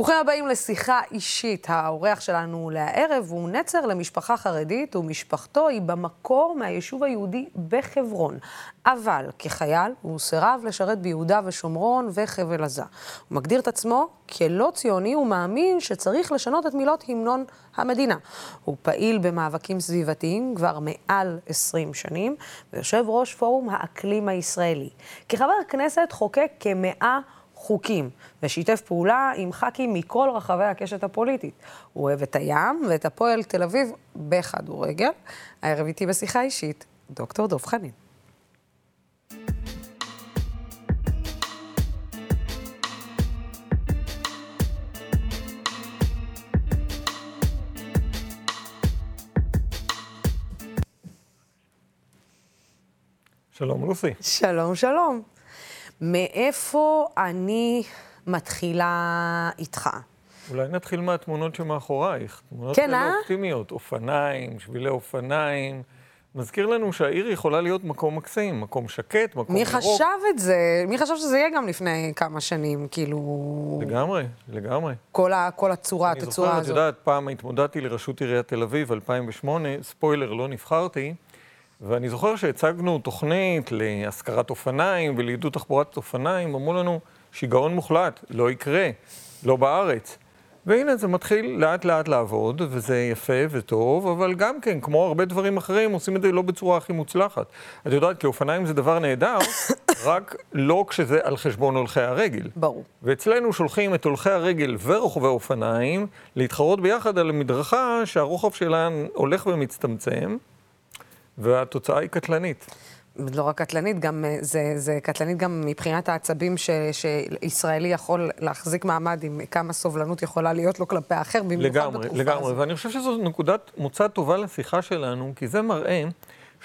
ברוכים הבאים לשיחה אישית. האורח שלנו לערב הוא נצר למשפחה חרדית, ומשפחתו היא במקור מהיישוב היהודי בחברון. אבל כחייל הוא סירב לשרת ביהודה ושומרון וחבל עזה. הוא מגדיר את עצמו כלא ציוני ומאמין שצריך לשנות את מילות המנון המדינה. הוא פעיל במאבקים סביבתיים כבר מעל 20 שנים, ויושב ראש פורום האקלים הישראלי. כחבר כנסת חוקק כמאה חוקים, ושיתף פעולה עם ח"כים מכל רחבי הקשת הפוליטית. הוא אוהב את הים ואת הפועל תל אביב בכדורגל. הערב איתי בשיחה אישית, דוקטור דב חנין. שלום לוסי. שלום, שלום. מאיפה אני מתחילה איתך? אולי נתחיל מהתמונות שמאחורייך. תמונות כן, כאלה אה? אופטימיות, אופניים, שבילי אופניים. מזכיר לנו שהעיר יכולה להיות מקום מקסים, מקום שקט, מקום מי ירוק. חשב את זה? מי חשב שזה יהיה גם לפני כמה שנים? כאילו... לגמרי, לגמרי. כל, ה, כל הצורה, אני התצורה זוכר, את הזאת. יודעת, פעם התמודדתי לראשות עיריית תל אביב, 2008, ספוילר, לא נבחרתי, ואני זוכר שהצגנו תוכנית להשכרת אופניים ולעידוד תחבורת אופניים, אמרו לנו, שיגעון מוחלט, לא יקרה, לא בארץ. והנה זה מתחיל לאט לאט לעבוד, וזה יפה וטוב, אבל גם כן, כמו הרבה דברים אחרים, עושים את זה לא בצורה הכי מוצלחת. את יודעת, כי אופניים זה דבר נהדר, רק לא כשזה על חשבון הולכי הרגל. ברור. ואצלנו שולחים את הולכי הרגל ורוכבי אופניים להתחרות ביחד על המדרכה שהרוחב שלה הולך ומצטמצם, והתוצאה היא קטלנית. לא רק קטלנית, גם, אה, זה, זה קטלנית גם מבחינת העצבים ש, שישראלי יכול להחזיק מעמד עם כמה סובלנות יכולה להיות לו כלפי האחר, במיוחד לגמרי, בתקופה לגמרי. הזאת. ואני חושב שזו נקודת מוצא טובה לשיחה שלנו, כי זה מראה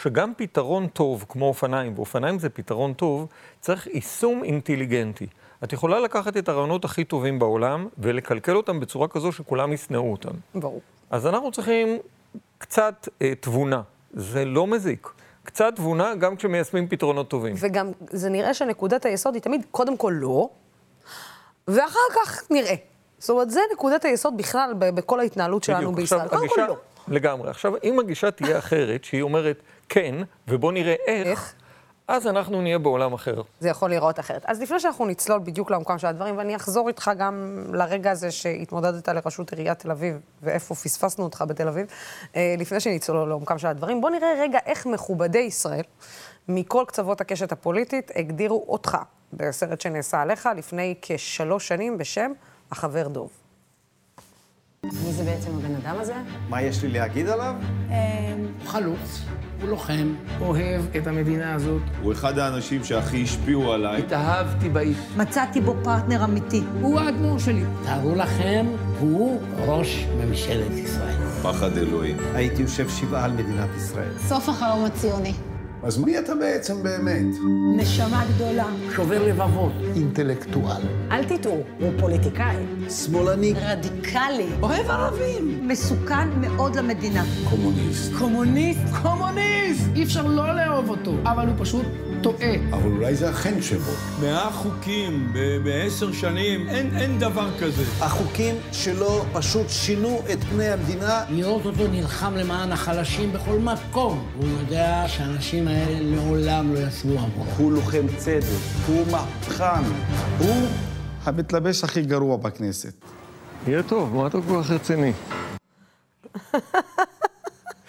שגם פתרון טוב, כמו אופניים, ואופניים זה פתרון טוב, צריך יישום אינטליגנטי. את יכולה לקחת את הרעיונות הכי טובים בעולם ולקלקל אותם בצורה כזו שכולם ישנאו אותם. ברור. אז אנחנו צריכים קצת אה, תבונה. זה לא מזיק. קצת תבונה גם כשמיישמים פתרונות טובים. וגם זה נראה שנקודת היסוד היא תמיד קודם כל לא, ואחר כך נראה. זאת אומרת, זה נקודת היסוד בכלל ב- בכל ההתנהלות שלנו בדיוק. בישראל. עכשיו, קודם כל הגישה- לא. לגמרי. עכשיו, אם הגישה תהיה אחרת, שהיא אומרת כן, ובוא נראה איך, איך? אז אנחנו נהיה בעולם אחר. זה יכול להיראות אחרת. אז לפני שאנחנו נצלול בדיוק לעומקם של הדברים, ואני אחזור איתך גם לרגע הזה שהתמודדת לראשות עיריית תל אביב, ואיפה פספסנו אותך בתל אביב, אה, לפני שנצלול לעומקם של הדברים, בוא נראה רגע איך מכובדי ישראל, מכל קצוות הקשת הפוליטית, הגדירו אותך בסרט שנעשה עליך לפני כשלוש שנים בשם החבר דוב. מי זה בעצם הבן אדם הזה? מה יש לי להגיד עליו? הוא חלוץ, הוא לוחם, אוהב את המדינה הזאת. הוא אחד האנשים שהכי השפיעו עליי. התאהבתי באיש. מצאתי בו פרטנר אמיתי. הוא האדמו"ר שלי. תארו לכם, הוא ראש ממשלת ישראל. פחד אלוהים. הייתי יושב שבעה על מדינת ישראל. סוף החלום הציוני. אז מי אתה בעצם באמת? נשמה גדולה. שובר לבבות. אינטלקטואל. אל תטעו, הוא פוליטיקאי. שמאלני. רדיקלי. אוהב ערבים. מסוכן מאוד למדינה. קומוניסט. קומוניסט. קומוניסט! אי אפשר לא לאהוב אותו, אבל הוא פשוט טועה. אבל אולי זה החן שבו. מאה חוקים בעשר שנים, אין, אין דבר כזה. החוקים שלו פשוט שינו את פני המדינה. לראות אותו נלחם למען החלשים בכל מקום. הוא יודע שהאנשים האלה לעולם לא יצביעו עבורו. הוא לוחם צדק, הוא מהפכן. הוא המתלבש הכי גרוע בכנסת. יהיה טוב, מה אתה כל כך רציני?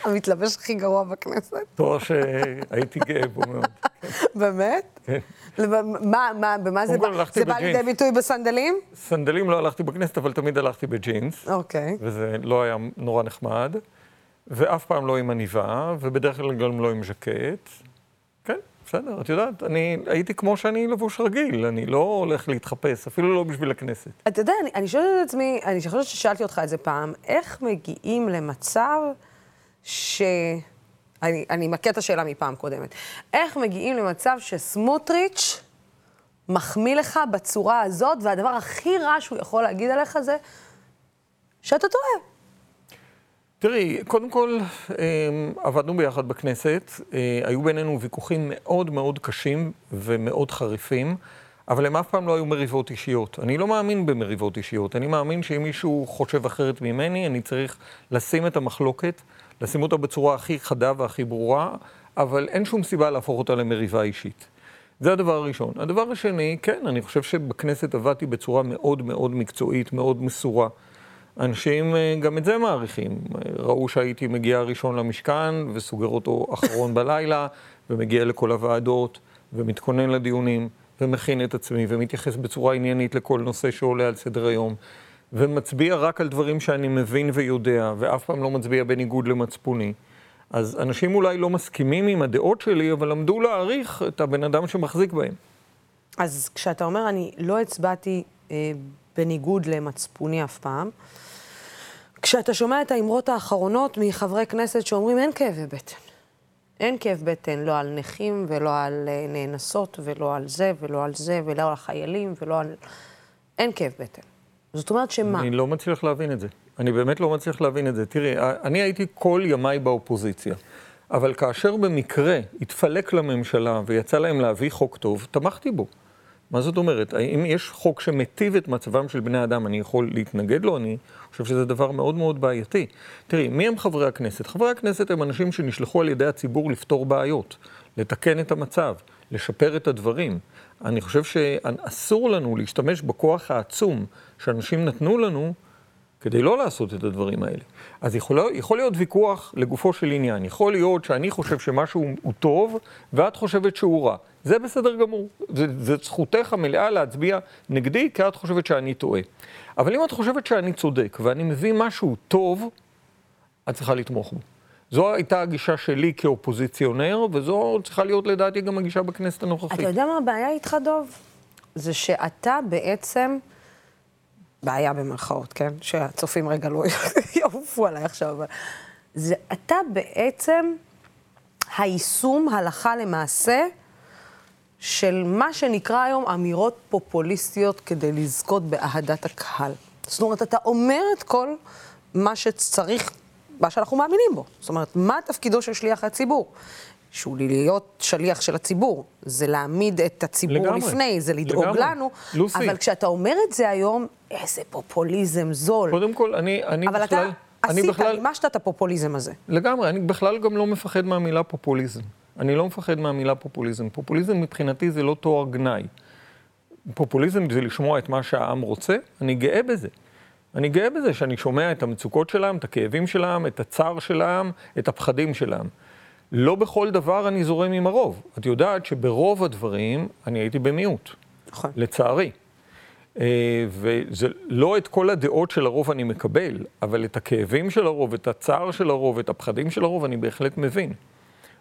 המתלבש הכי גרוע בכנסת. תואר שהייתי גאה בו מאוד. באמת? כן. במה זה בא? זה בא. לידי ביטוי בסנדלים? סנדלים לא הלכתי בכנסת, אבל תמיד הלכתי בג'ינס, אוקיי. וזה לא היה נורא נחמד, ואף פעם לא עם עניבה, ובדרך כלל גם לא עם ז'קט. כן, בסדר, את יודעת, אני הייתי כמו שאני לבוש רגיל, אני לא הולך להתחפש, אפילו לא בשביל הכנסת. אתה יודע, אני, אני שואלת את עצמי, אני חושבת ששאלתי אותך את זה פעם, איך מגיעים למצב ש... אני, אני אמקד את השאלה מפעם קודמת. איך מגיעים למצב שסמוטריץ' מחמיא לך בצורה הזאת, והדבר הכי רע שהוא יכול להגיד עליך זה שאתה טועה. תראי, קודם כל, אה, עבדנו ביחד בכנסת, אה, היו בינינו ויכוחים מאוד מאוד קשים ומאוד חריפים, אבל הם אף פעם לא היו מריבות אישיות. אני לא מאמין במריבות אישיות. אני מאמין שאם מישהו חושב אחרת ממני, אני צריך לשים את המחלוקת, לשים אותה בצורה הכי חדה והכי ברורה, אבל אין שום סיבה להפוך אותה למריבה אישית. זה הדבר הראשון. הדבר השני, כן, אני חושב שבכנסת עבדתי בצורה מאוד מאוד מקצועית, מאוד מסורה. אנשים אה, גם את זה מעריכים. ראו שהייתי מגיע ראשון למשכן וסוגר אותו אחרון בלילה, ומגיע לכל הוועדות, ומתכונן לדיונים, ומכין את עצמי, ומתייחס בצורה עניינית לכל נושא שעולה על סדר היום, ומצביע רק על דברים שאני מבין ויודע, ואף פעם לא מצביע בניגוד למצפוני. אז אנשים אולי לא מסכימים עם הדעות שלי, אבל למדו להעריך את הבן אדם שמחזיק בהם. אז כשאתה אומר, אני לא הצבעתי אה, בניגוד למצפוני אף פעם, כשאתה שומע את האמרות האחרונות מחברי כנסת שאומרים אין כאבי בטן. אין כאב בטן, לא על נכים ולא על אה, נאנסות ולא על זה ולא על זה ולא על חיילים ולא על... אין כאב בטן. זאת אומרת שמה? אני לא מצליח להבין את זה. אני באמת לא מצליח להבין את זה. תראי, אני הייתי כל ימיי באופוזיציה, אבל כאשר במקרה התפלק לממשלה ויצא להם להביא חוק טוב, תמכתי בו. מה זאת אומרת? האם יש חוק שמיטיב את מצבם של בני אדם, אני יכול להתנגד לו? אני חושב שזה דבר מאוד מאוד בעייתי. תראי, מי הם חברי הכנסת? חברי הכנסת הם אנשים שנשלחו על ידי הציבור לפתור בעיות, לתקן את המצב, לשפר את הדברים. אני חושב שאסור לנו להשתמש בכוח העצום שאנשים נתנו לנו כדי לא לעשות את הדברים האלה. אז יכול, יכול להיות ויכוח לגופו של עניין. יכול להיות שאני חושב שמשהו הוא טוב, ואת חושבת שהוא רע. זה בסדר גמור. זו זכותך המלאה להצביע נגדי, כי את חושבת שאני טועה. אבל אם את חושבת שאני צודק, ואני מביא משהו טוב, את צריכה לתמוך בו. זו הייתה הגישה שלי כאופוזיציונר, וזו צריכה להיות לדעתי גם הגישה בכנסת הנוכחית. אתה יודע מה הבעיה איתך, דוב? זה שאתה בעצם... בעיה במרכאות, כן? שהצופים רגע לא יעופו עליי עכשיו, אבל... זה אתה בעצם היישום הלכה למעשה של מה שנקרא היום אמירות פופוליסטיות כדי לזכות באהדת הקהל. זאת אומרת, אתה אומר את כל מה שצריך, מה שאנחנו מאמינים בו. זאת אומרת, מה תפקידו של שליח הציבור? שהוא להיות שליח של הציבור, זה להעמיד את הציבור לגמרי, לפני, זה לדאוג לגמרי. לנו. לוסי. אבל כשאתה אומר את זה היום, איזה פופוליזם זול. קודם כל, אני, אני אבל בכלל... אבל אתה עשית, בכלל... מימשת את הפופוליזם הזה. לגמרי, אני בכלל גם לא מפחד מהמילה פופוליזם. אני לא מפחד מהמילה פופוליזם. פופוליזם מבחינתי זה לא תואר גנאי. פופוליזם זה לשמוע את מה שהעם רוצה, אני גאה בזה. אני גאה בזה שאני שומע את המצוקות של העם, את הכאבים של העם, את הצער של העם, את הפחדים של העם. לא בכל דבר אני זורם עם הרוב. את יודעת שברוב הדברים אני הייתי במיעוט. נכון. לצערי. אה, ולא את כל הדעות של הרוב אני מקבל, אבל את הכאבים של הרוב, את הצער של הרוב, את הפחדים של הרוב, אני בהחלט מבין.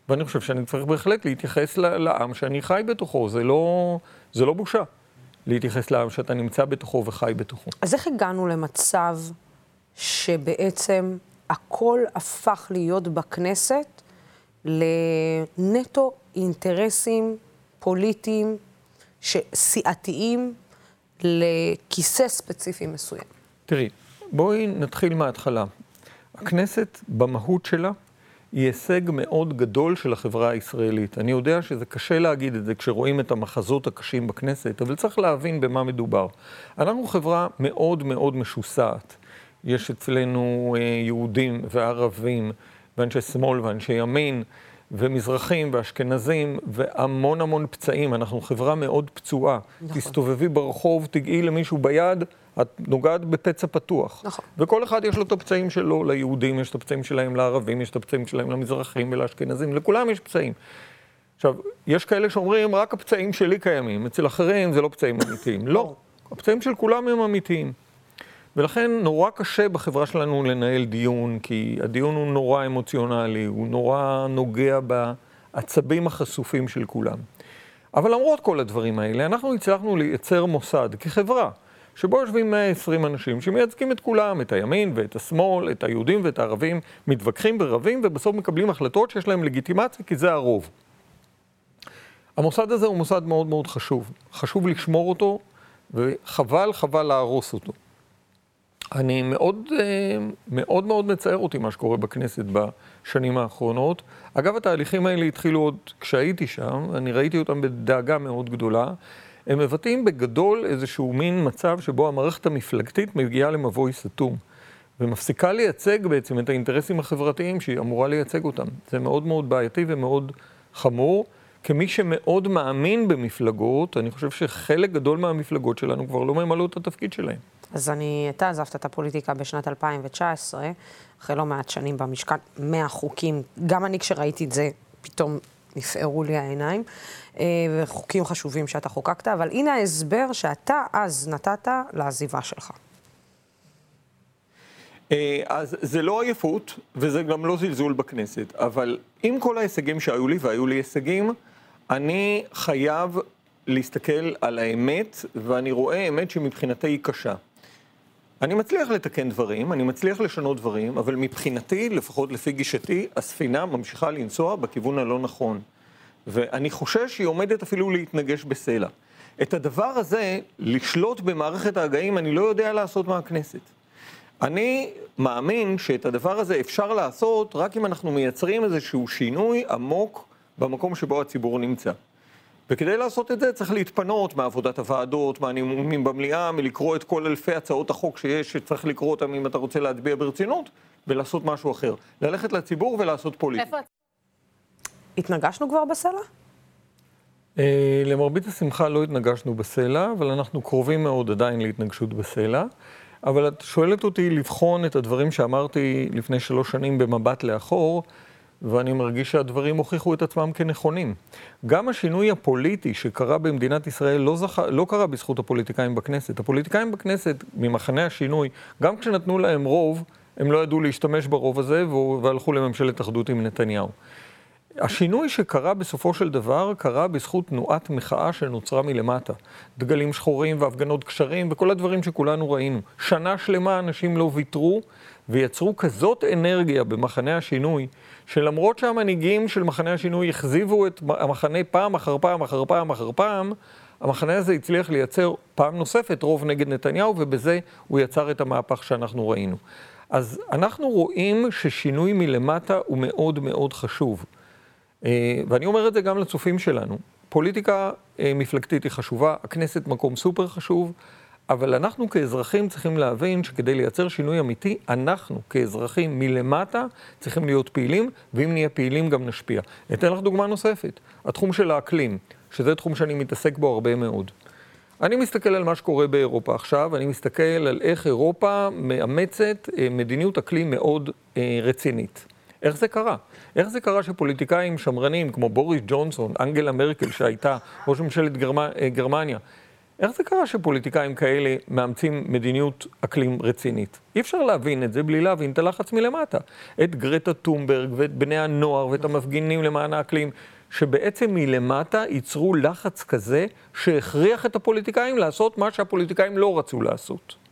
ואני חושב שאני צריך בהחלט להתייחס לעם שאני חי בתוכו, זה לא, זה לא בושה להתייחס לעם שאתה נמצא בתוכו וחי בתוכו. אז איך הגענו למצב שבעצם הכל הפך להיות בכנסת לנטו אינטרסים פוליטיים סיעתיים לכיסא ספציפי מסוים? תראי, בואי נתחיל מההתחלה. הכנסת, במהות שלה, היא הישג מאוד גדול של החברה הישראלית. אני יודע שזה קשה להגיד את זה כשרואים את המחזות הקשים בכנסת, אבל צריך להבין במה מדובר. אנחנו חברה מאוד מאוד משוסעת. יש אצלנו אה, יהודים וערבים ואנשי שמאל ואנשי ימין ומזרחים ואשכנזים והמון המון פצעים. אנחנו חברה מאוד פצועה. נכון. תסתובבי ברחוב, תגעי למישהו ביד, את נוגעת בפצע פתוח. נכון. וכל אחד יש לו את הפצעים שלו, ליהודים יש את הפצעים שלהם, לערבים יש את הפצעים שלהם, למזרחים ולאשכנזים, לכולם יש פצעים. עכשיו, יש כאלה שאומרים, רק הפצעים שלי קיימים, אצל אחרים זה לא פצעים אמיתיים. לא, הפצעים של כולם הם אמיתיים. ולכן נורא קשה בחברה שלנו לנהל דיון, כי הדיון הוא נורא אמוציונלי, הוא נורא נוגע בעצבים החשופים של כולם. אבל למרות כל הדברים האלה, אנחנו הצלחנו לייצר מוסד כחברה, שבו יושבים 120 אנשים שמייצגים את כולם, את הימין ואת השמאל, את היהודים ואת הערבים, מתווכחים ורבים, ובסוף מקבלים החלטות שיש להם לגיטימציה, כי זה הרוב. המוסד הזה הוא מוסד מאוד מאוד חשוב. חשוב לשמור אותו, וחבל, חבל להרוס אותו. אני מאוד, אה, מאוד מאוד מצער אותי מה שקורה בכנסת בשנים האחרונות. אגב, התהליכים האלה התחילו עוד כשהייתי שם, אני ראיתי אותם בדאגה מאוד גדולה. הם מבטאים בגדול איזשהו מין מצב שבו המערכת המפלגתית מגיעה למבוי סתום. ומפסיקה לייצג בעצם את האינטרסים החברתיים שהיא אמורה לייצג אותם. זה מאוד מאוד בעייתי ומאוד חמור. כמי שמאוד מאמין במפלגות, אני חושב שחלק גדול מהמפלגות שלנו כבר לא ממלאו את התפקיד שלהם. אז אני, אתה עזבת את הפוליטיקה בשנת 2019, אחרי לא מעט שנים במשכן, 100 חוקים, גם אני כשראיתי את זה, פתאום נפערו לי העיניים, וחוקים חשובים שאתה חוקקת, אבל הנה ההסבר שאתה אז נתת לעזיבה שלך. אה, אז זה לא עייפות, וזה גם לא זלזול בכנסת, אבל עם כל ההישגים שהיו לי, והיו לי הישגים, אני חייב להסתכל על האמת, ואני רואה אמת שמבחינתי היא קשה. אני מצליח לתקן דברים, אני מצליח לשנות דברים, אבל מבחינתי, לפחות לפי גישתי, הספינה ממשיכה לנסוע בכיוון הלא נכון. ואני חושש שהיא עומדת אפילו להתנגש בסלע. את הדבר הזה, לשלוט במערכת ההגאים, אני לא יודע לעשות מהכנסת. אני מאמין שאת הדבר הזה אפשר לעשות רק אם אנחנו מייצרים איזשהו שינוי עמוק במקום שבו הציבור נמצא. וכדי לעשות את זה צריך להתפנות מעבודת הוועדות, מהנאומים במליאה, מלקרוא את כל אלפי הצעות החוק שיש, שצריך לקרוא אותם אם אתה רוצה להצביע ברצינות, ולעשות משהו אחר. ללכת לציבור ולעשות פוליטיקה. התנגשנו כבר בסלע? אה, למרבית השמחה לא התנגשנו בסלע, אבל אנחנו קרובים מאוד עדיין להתנגשות בסלע. אבל את שואלת אותי לבחון את הדברים שאמרתי לפני שלוש שנים במבט לאחור, ואני מרגיש שהדברים הוכיחו את עצמם כנכונים. גם השינוי הפוליטי שקרה במדינת ישראל לא, זכ... לא קרה בזכות הפוליטיקאים בכנסת. הפוליטיקאים בכנסת, ממחנה השינוי, גם כשנתנו להם רוב, הם לא ידעו להשתמש ברוב הזה והלכו לממשלת אחדות עם נתניהו. השינוי שקרה בסופו של דבר, קרה בזכות תנועת מחאה שנוצרה מלמטה. דגלים שחורים והפגנות קשרים וכל הדברים שכולנו ראינו. שנה שלמה אנשים לא ויתרו ויצרו כזאת אנרגיה במחנה השינוי, שלמרות שהמנהיגים של מחנה השינוי הכזיבו את המחנה פעם אחר פעם אחר פעם אחר פעם, המחנה הזה הצליח לייצר פעם נוספת רוב נגד נתניהו, ובזה הוא יצר את המהפך שאנחנו ראינו. אז אנחנו רואים ששינוי מלמטה הוא מאוד מאוד חשוב. אה, ואני אומר את זה גם לצופים שלנו. פוליטיקה אה, מפלגתית היא חשובה, הכנסת מקום סופר חשוב, אבל אנחנו כאזרחים צריכים להבין שכדי לייצר שינוי אמיתי, אנחנו כאזרחים מלמטה צריכים להיות פעילים, ואם נהיה פעילים גם נשפיע. אתן לך דוגמה נוספת, התחום של האקלים, שזה תחום שאני מתעסק בו הרבה מאוד. אני מסתכל על מה שקורה באירופה עכשיו, אני מסתכל על איך אירופה מאמצת אה, מדיניות אקלים מאוד רצינית. איך זה קרה? איך זה קרה שפוליטיקאים שמרנים כמו בוריס ג'ונסון, אנגלה מרקל שהייתה ראש ממשלת גרמ... אה, גרמניה, איך זה קרה שפוליטיקאים כאלה מאמצים מדיניות אקלים רצינית? אי אפשר להבין את זה בלי להבין את הלחץ מלמטה. את גרטה טומברג ואת בני הנוער ואת המפגינים למען האקלים, שבעצם מלמטה ייצרו לחץ כזה שהכריח את הפוליטיקאים לעשות מה שהפוליטיקאים לא רצו לעשות.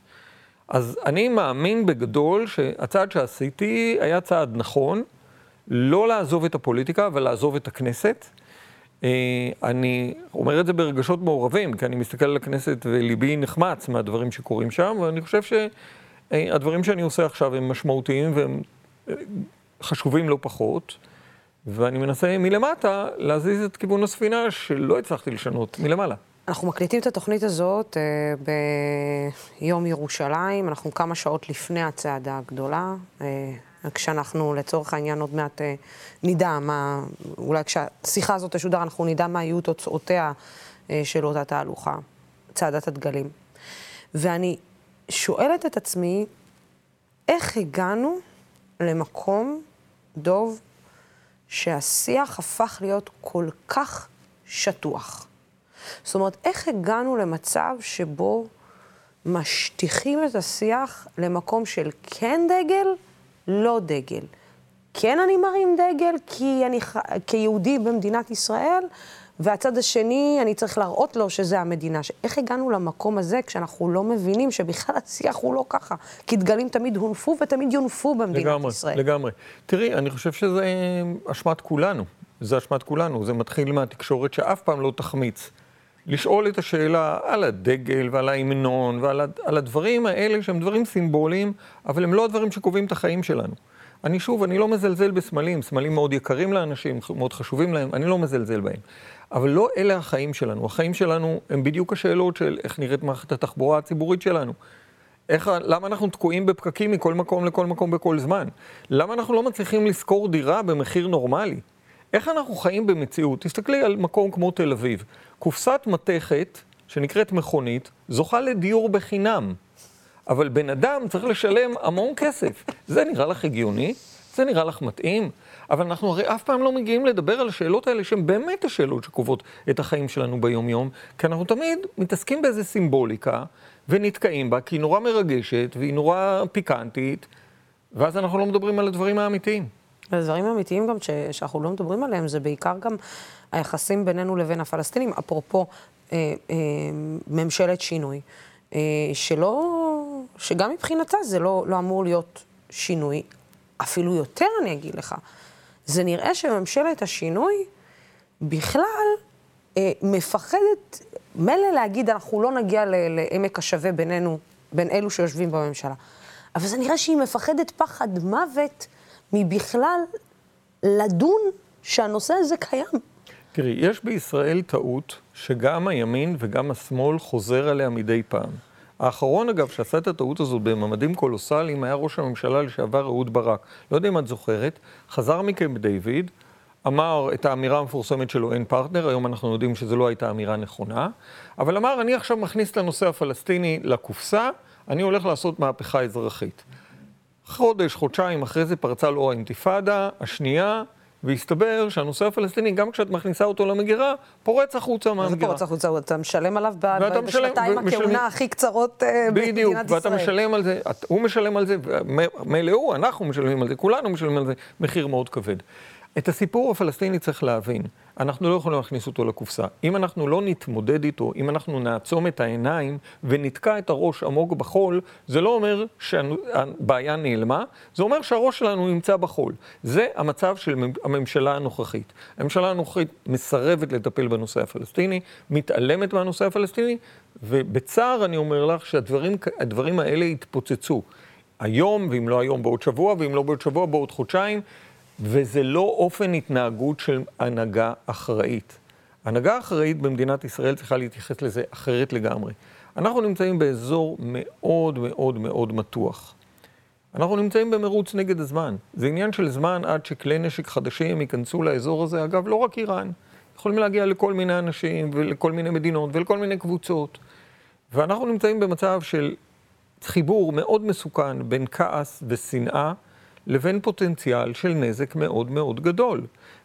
אז אני מאמין בגדול שהצעד שעשיתי היה צעד נכון, לא לעזוב את הפוליטיקה, אבל לעזוב את הכנסת. אה, אני אומר את זה ברגשות מעורבים, כי אני מסתכל על הכנסת וליבי נחמץ מהדברים שקורים שם, ואני חושב שהדברים שאני עושה עכשיו הם משמעותיים והם אה, חשובים לא פחות, ואני מנסה מלמטה להזיז את כיוון הספינה שלא הצלחתי לשנות מלמעלה. אנחנו מקליטים את התוכנית הזאת אה, ביום ירושלים, אנחנו כמה שעות לפני הצעדה הגדולה. אה, כשאנחנו לצורך העניין עוד מעט אה, נדע מה, אולי כשהשיחה הזאת תשודר אנחנו נדע מה יהיו תוצאותיה אה, של אותה תהלוכה, צעדת הדגלים. ואני שואלת את עצמי, איך הגענו למקום, דוב, שהשיח הפך להיות כל כך שטוח? זאת אומרת, איך הגענו למצב שבו משטיחים את השיח למקום של כן דגל, לא דגל. כן אני מרים דגל כי אני כיהודי במדינת ישראל, והצד השני, אני צריך להראות לו שזה המדינה. איך הגענו למקום הזה כשאנחנו לא מבינים שבכלל השיח הוא לא ככה? כי דגלים תמיד הונפו ותמיד יונפו במדינת לגמרי, ישראל. לגמרי, לגמרי. תראי, אני חושב שזה אשמת כולנו. זה אשמת כולנו. זה מתחיל מהתקשורת שאף פעם לא תחמיץ. לשאול את השאלה על הדגל ועל ההמנון ועל הדברים האלה שהם דברים סימבוליים, אבל הם לא הדברים שקובעים את החיים שלנו. אני שוב, אני לא מזלזל בסמלים, סמלים מאוד יקרים לאנשים, מאוד חשובים להם, אני לא מזלזל בהם. אבל לא אלה החיים שלנו. החיים שלנו הם בדיוק השאלות של איך נראית מערכת התחבורה הציבורית שלנו. איך, למה אנחנו תקועים בפקקים מכל מקום לכל מקום בכל זמן? למה אנחנו לא מצליחים לשכור דירה במחיר נורמלי? איך אנחנו חיים במציאות? תסתכלי על מקום כמו תל אביב. קופסת מתכת, שנקראת מכונית, זוכה לדיור בחינם. אבל בן אדם צריך לשלם המון כסף. זה נראה לך הגיוני? זה נראה לך מתאים? אבל אנחנו הרי אף פעם לא מגיעים לדבר על השאלות האלה שהן באמת השאלות שקובעות את החיים שלנו ביום-יום, כי אנחנו תמיד מתעסקים באיזה סימבוליקה ונתקעים בה, כי היא נורא מרגשת והיא נורא פיקנטית, ואז אנחנו לא מדברים על הדברים האמיתיים. הדברים האמיתיים גם ש, שאנחנו לא מדברים עליהם, זה בעיקר גם היחסים בינינו לבין הפלסטינים, אפרופו אה, אה, ממשלת שינוי, אה, שלא, שגם מבחינתה זה לא, לא אמור להיות שינוי, אפילו יותר אני אגיד לך. זה נראה שממשלת השינוי בכלל אה, מפחדת, מילא להגיד, אנחנו לא נגיע לעמק השווה בינינו, בין אלו שיושבים בממשלה, אבל זה נראה שהיא מפחדת פחד מוות מבכלל לדון שהנושא הזה קיים. תראי, יש בישראל טעות שגם הימין וגם השמאל חוזר עליה מדי פעם. האחרון, אגב, שעשה את הטעות הזאת בממדים קולוסליים, היה ראש הממשלה לשעבר אהוד ברק. לא יודע אם את זוכרת, חזר מקמפ דיוויד, אמר את האמירה המפורסמת שלו, אין פרטנר, היום אנחנו יודעים שזו לא הייתה אמירה נכונה, אבל אמר, אני עכשיו מכניס את הנושא הפלסטיני לקופסה, אני הולך לעשות מהפכה אזרחית. חודש, חודשיים אחרי זה פרצה לו האינתיפאדה השנייה, והסתבר שהנושא הפלסטיני, גם כשאת מכניסה אותו למגירה, פורץ החוצה מהמגירה. מה זה פורץ החוצה? אתה משלם עליו בשנתיים הכהונה הכי קצרות אה, במדינת ישראל. בדיוק, ואתה משלם על זה, הוא משלם על זה, מילא הוא, אנחנו משלמים על זה, כולנו משלמים על זה מחיר מאוד כבד. את הסיפור הפלסטיני צריך להבין. אנחנו לא יכולים להכניס אותו לקופסה. אם אנחנו לא נתמודד איתו, אם אנחנו נעצום את העיניים ונתקע את הראש עמוק בחול, זה לא אומר שהבעיה נעלמה, זה אומר שהראש שלנו נמצא בחול. זה המצב של הממשלה הנוכחית. הממשלה הנוכחית מסרבת לטפל בנושא הפלסטיני, מתעלמת מהנושא הפלסטיני, ובצער אני אומר לך שהדברים האלה יתפוצצו. היום, ואם לא היום, בעוד שבוע, ואם לא בעוד שבוע, בעוד חודשיים. וזה לא אופן התנהגות של הנהגה אחראית. הנהגה אחראית במדינת ישראל צריכה להתייחס לזה אחרת לגמרי. אנחנו נמצאים באזור מאוד מאוד מאוד מתוח. אנחנו נמצאים במרוץ נגד הזמן. זה עניין של זמן עד שכלי נשק חדשים ייכנסו לאזור הזה. אגב, לא רק איראן. יכולים להגיע לכל מיני אנשים ולכל מיני מדינות ולכל מיני קבוצות. ואנחנו נמצאים במצב של חיבור מאוד מסוכן בין כעס ושנאה. לבין פוטנציאל של נזק מאוד מאוד גדול.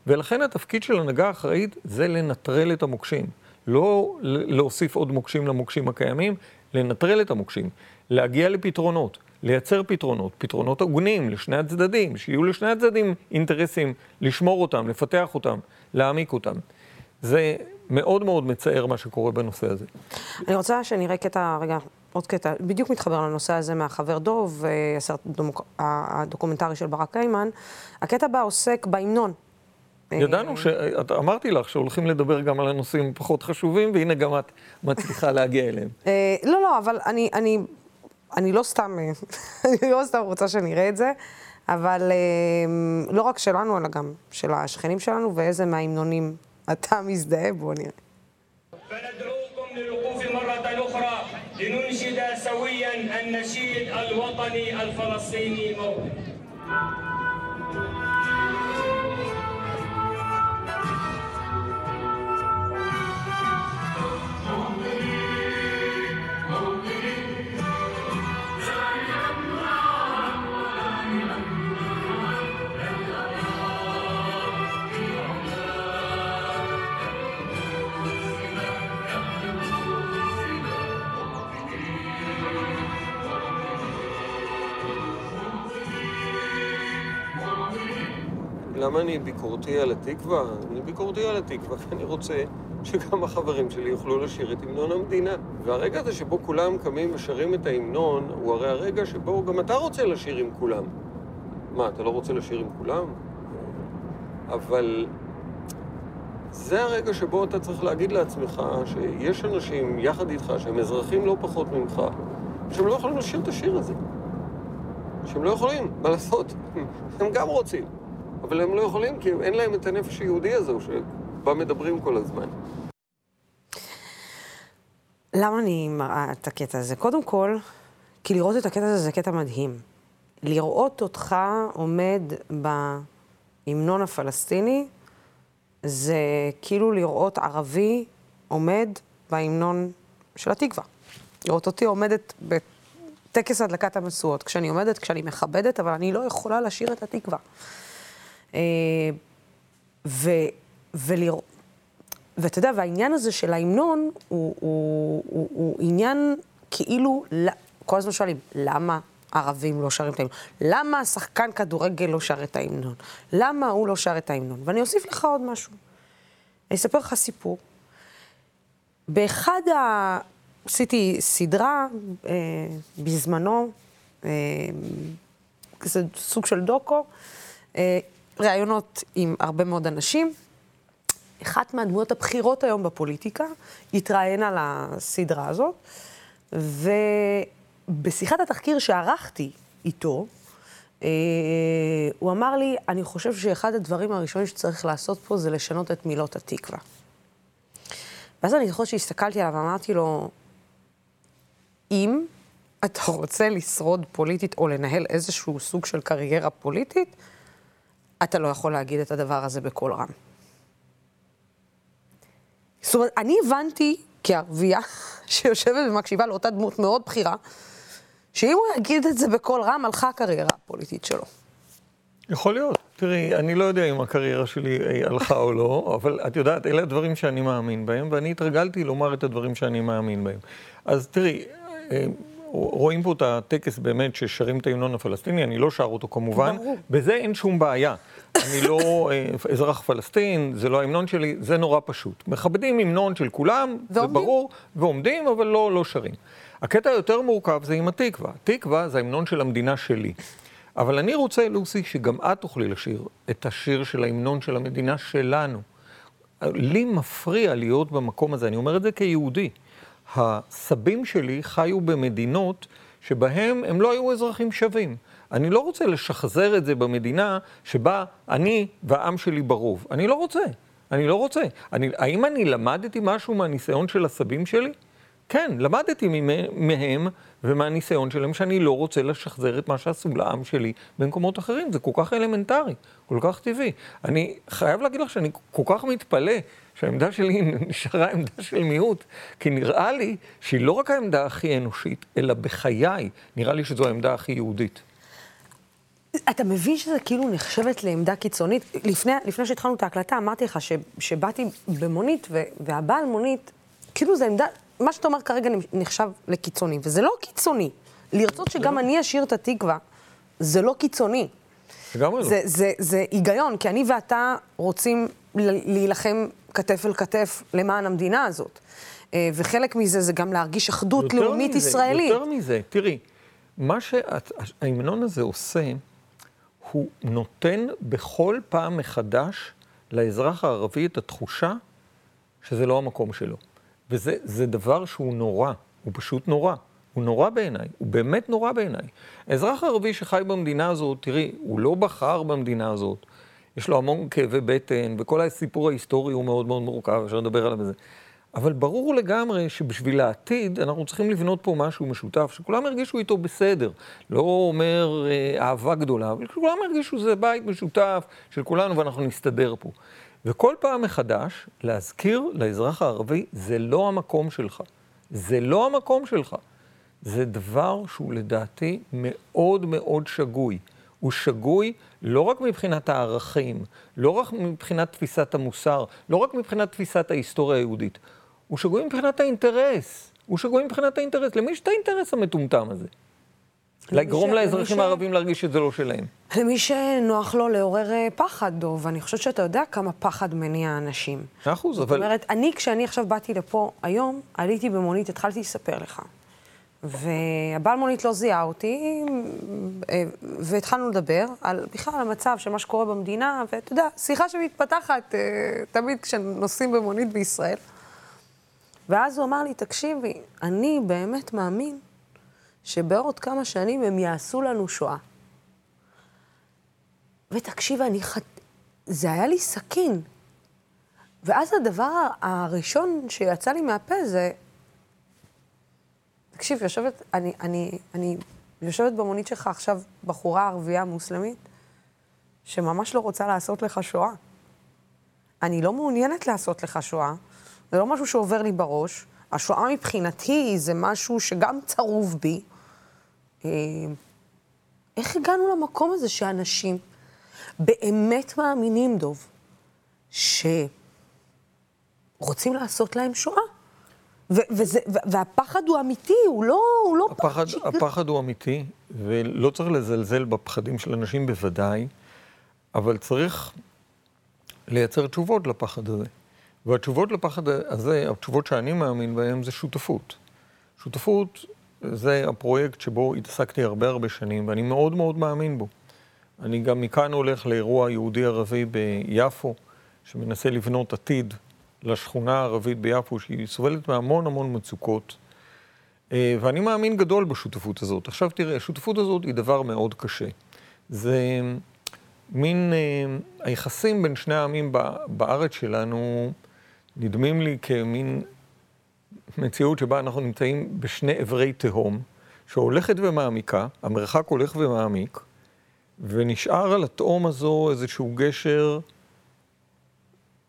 ולכן התפקיד של הנהגה אחראית זה לנטרל את המוקשים. לא להוסיף עוד מוקשים למוקשים הקיימים, לנטרל את המוקשים, להגיע לפתרונות, לייצר פתרונות, פתרונות הגונים לשני הצדדים, שיהיו לשני הצדדים אינטרסים לשמור אותם, לפתח אותם, להעמיק אותם. זה מאוד מאוד מצער מה שקורה בנושא הזה. אני רוצה שנראה קטע, רגע, עוד קטע, בדיוק מתחבר לנושא הזה מהחבר דוב, אה, הסרט הדוקומנטרי של ברק קיימן. הקטע בה עוסק בהמנון. ידענו, ש... אמרתי לך שהולכים לדבר גם על הנושאים פחות חשובים, והנה גם את מצליחה להגיע אליהם. אה, לא, לא, אבל אני, אני, אני לא סתם, אני לא סתם רוצה שנראה את זה, אבל אה, לא רק שלנו, אלא גם של השכנים שלנו, ואיזה מההמנונים אתה מזדהה, בוא נראה. لننشد سويا النشيد الوطني الفلسطيني موطن למה אני ביקורתי על התקווה? אני ביקורתי על התקווה כי אני רוצה שגם החברים שלי יוכלו לשיר את המנון המדינה. והרגע הזה שבו כולם קמים ושרים את ההמנון, הוא הרי הרגע שבו גם אתה רוצה לשיר עם כולם. מה, אתה לא רוצה לשיר עם כולם? אבל זה הרגע שבו אתה צריך להגיד לעצמך שיש אנשים יחד איתך שהם אזרחים לא פחות ממך, שהם לא יכולים לשיר את השיר הזה. שהם לא יכולים, מה לעשות? הם גם רוצים, אבל הם לא יכולים כי אין להם את הנפש היהודי הזו שבה מדברים כל הזמן. למה אני מראה את הקטע הזה? קודם כל, כי לראות את הקטע הזה זה קטע מדהים. לראות אותך עומד בהמנון הפלסטיני, זה כאילו לראות ערבי עומד בהמנון של התקווה. לראות אותי עומדת בטקס הדלקת המשואות, כשאני עומדת, כשאני מכבדת, אבל אני לא יכולה לשיר את התקווה. אה, ו, ולראות... ואתה יודע, והעניין הזה של ההמנון הוא, הוא, הוא, הוא עניין כאילו, כל הזמן שואלים, למה ערבים לא שרים את ההמנון? למה שחקן כדורגל לא שר את ההמנון? למה הוא לא שר את ההמנון? ואני אוסיף לך עוד משהו. אני אספר לך סיפור. באחד ה... עשיתי סדרה אה, בזמנו, אה, זה סוג של דוקו, אה, ראיונות עם הרבה מאוד אנשים. אחת מהדמויות הבכירות היום בפוליטיקה התראיין על הסדרה הזאת, ובשיחת התחקיר שערכתי איתו, אה, הוא אמר לי, אני חושב שאחד הדברים הראשונים שצריך לעשות פה זה לשנות את מילות התקווה. ואז אני זוכרת שהסתכלתי עליו ואמרתי לו, אם אתה רוצה לשרוד פוליטית או לנהל איזשהו סוג של קריירה פוליטית, אתה לא יכול להגיד את הדבר הזה בקול רם. זאת אומרת, אני הבנתי כערבייה שיושבת ומקשיבה לאותה דמות מאוד בכירה, שאם הוא יגיד את זה בקול רם, הלכה הקריירה הפוליטית שלו. יכול להיות. תראי, אני לא יודע אם הקריירה שלי אה, הלכה או לא, אבל את יודעת, אלה הדברים שאני מאמין בהם, ואני התרגלתי לומר את הדברים שאני מאמין בהם. אז תראי, אה, רואים פה את הטקס באמת ששרים את ההמנון הפלסטיני, אני לא שר אותו כמובן, ברור. בזה אין שום בעיה. אני לא אה, אזרח פלסטין, זה לא ההמנון שלי, זה נורא פשוט. מכבדים המנון של כולם, ועומדים. זה ברור, ועומדים, אבל לא, לא שרים. הקטע היותר מורכב זה עם התקווה. תקווה זה ההמנון של המדינה שלי. אבל אני רוצה, לוסי, שגם את תוכלי לשיר את השיר של ההמנון של המדינה שלנו. לי מפריע להיות במקום הזה, אני אומר את זה כיהודי. הסבים שלי חיו במדינות שבהם הם לא היו אזרחים שווים. אני לא רוצה לשחזר את זה במדינה שבה אני והעם שלי ברוב. אני לא רוצה. אני לא רוצה. אני, האם אני למדתי משהו מהניסיון של הסבים שלי? כן, למדתי מהם ומהניסיון שלהם שאני לא רוצה לשחזר את מה שעשו לעם שלי במקומות אחרים. זה כל כך אלמנטרי, כל כך טבעי. אני חייב להגיד לך שאני כל כך מתפלא שהעמדה שלי נשארה עמדה של מיעוט, כי נראה לי שהיא לא רק העמדה הכי אנושית, אלא בחיי, נראה לי שזו העמדה הכי יהודית. אתה מבין שזה כאילו נחשבת לעמדה קיצונית? לפני, לפני שהתחלנו את ההקלטה, אמרתי לך ש, שבאתי במונית, ו, והבעל מונית, כאילו זו עמדה, מה שאתה אומר כרגע נחשב לקיצוני, וזה לא קיצוני. לרצות שגם לא. אני אשיר את התקווה, זה לא קיצוני. לגמרי לא. זה, זה, זה היגיון, כי אני ואתה רוצים להילחם כתף אל כתף למען המדינה הזאת. אה, וחלק מזה זה גם להרגיש אחדות לאומית מזה, ישראלית. יותר מזה, תראי, מה שההמנון הזה עושה, הוא נותן בכל פעם מחדש לאזרח הערבי את התחושה שזה לא המקום שלו. וזה דבר שהוא נורא, הוא פשוט נורא. הוא נורא בעיניי, הוא באמת נורא בעיניי. אזרח ערבי שחי במדינה הזאת, תראי, הוא לא בחר במדינה הזאת. יש לו המון כאבי בטן, וכל הסיפור ההיסטורי הוא מאוד מאוד מורכב, אפשר לדבר עליו בזה. אבל ברור לגמרי שבשביל העתיד אנחנו צריכים לבנות פה משהו משותף, שכולם ירגישו איתו בסדר. לא אומר אה, אהבה גדולה, אבל שכולם ירגישו שזה בית משותף של כולנו ואנחנו נסתדר פה. וכל פעם מחדש להזכיר לאזרח הערבי, זה לא המקום שלך. זה לא המקום שלך. זה דבר שהוא לדעתי מאוד מאוד שגוי. הוא שגוי לא רק מבחינת הערכים, לא רק מבחינת תפיסת המוסר, לא רק מבחינת תפיסת ההיסטוריה היהודית. הוא שגוי מבחינת האינטרס. הוא שגוי מבחינת האינטרס. למי יש את האינטרס המטומטם הזה? לגרום לאזרחים הערבים להרגיש שזה לא שלהם. למי שנוח לו לעורר אה, פחד, דוב, ואני חושבת שאתה יודע כמה פחד מניע אנשים. מאה אחוז, אבל... זאת אומרת, אני, כשאני עכשיו באתי לפה היום, עליתי במונית, התחלתי לספר לך. והבעל מונית לא זיהה אותי, אה, והתחלנו לדבר על בכלל על המצב של מה שקורה במדינה, ואתה יודע, שיחה שמתפתחת אה, תמיד כשנוסעים במונית בישראל. ואז הוא אמר לי, תקשיבי, אני באמת מאמין שבעוד כמה שנים הם יעשו לנו שואה. ותקשיב, אני חט... זה היה לי סכין. ואז הדבר הראשון שיצא לי מהפה זה... תקשיב, יושבת, אני, אני, אני יושבת במונית שלך עכשיו בחורה ערבייה מוסלמית, שממש לא רוצה לעשות לך שואה. אני לא מעוניינת לעשות לך שואה, זה לא משהו שעובר לי בראש. השואה מבחינתי זה משהו שגם צרוב בי. אה, איך הגענו למקום הזה שאנשים באמת מאמינים, דוב, שרוצים לעשות להם שואה? וזה, והפחד הוא אמיתי, הוא לא, הוא לא הפחד, פחד. הפחד הוא אמיתי, ולא צריך לזלזל בפחדים של אנשים בוודאי, אבל צריך לייצר תשובות לפחד הזה. והתשובות לפחד הזה, התשובות שאני מאמין בהן, זה שותפות. שותפות זה הפרויקט שבו התעסקתי הרבה הרבה שנים, ואני מאוד מאוד מאמין בו. אני גם מכאן הולך לאירוע יהודי-ערבי ביפו, שמנסה לבנות עתיד לשכונה הערבית ביפו, שהיא סובלת מהמון המון מצוקות. אה, ואני מאמין גדול בשותפות הזאת. עכשיו תראה, השותפות הזאת היא דבר מאוד קשה. זה מין, אה, היחסים בין שני העמים בארץ שלנו נדמים לי כמין מציאות שבה אנחנו נמצאים בשני אברי תהום, שהולכת ומעמיקה, המרחק הולך ומעמיק, ונשאר על התהום הזו איזשהו גשר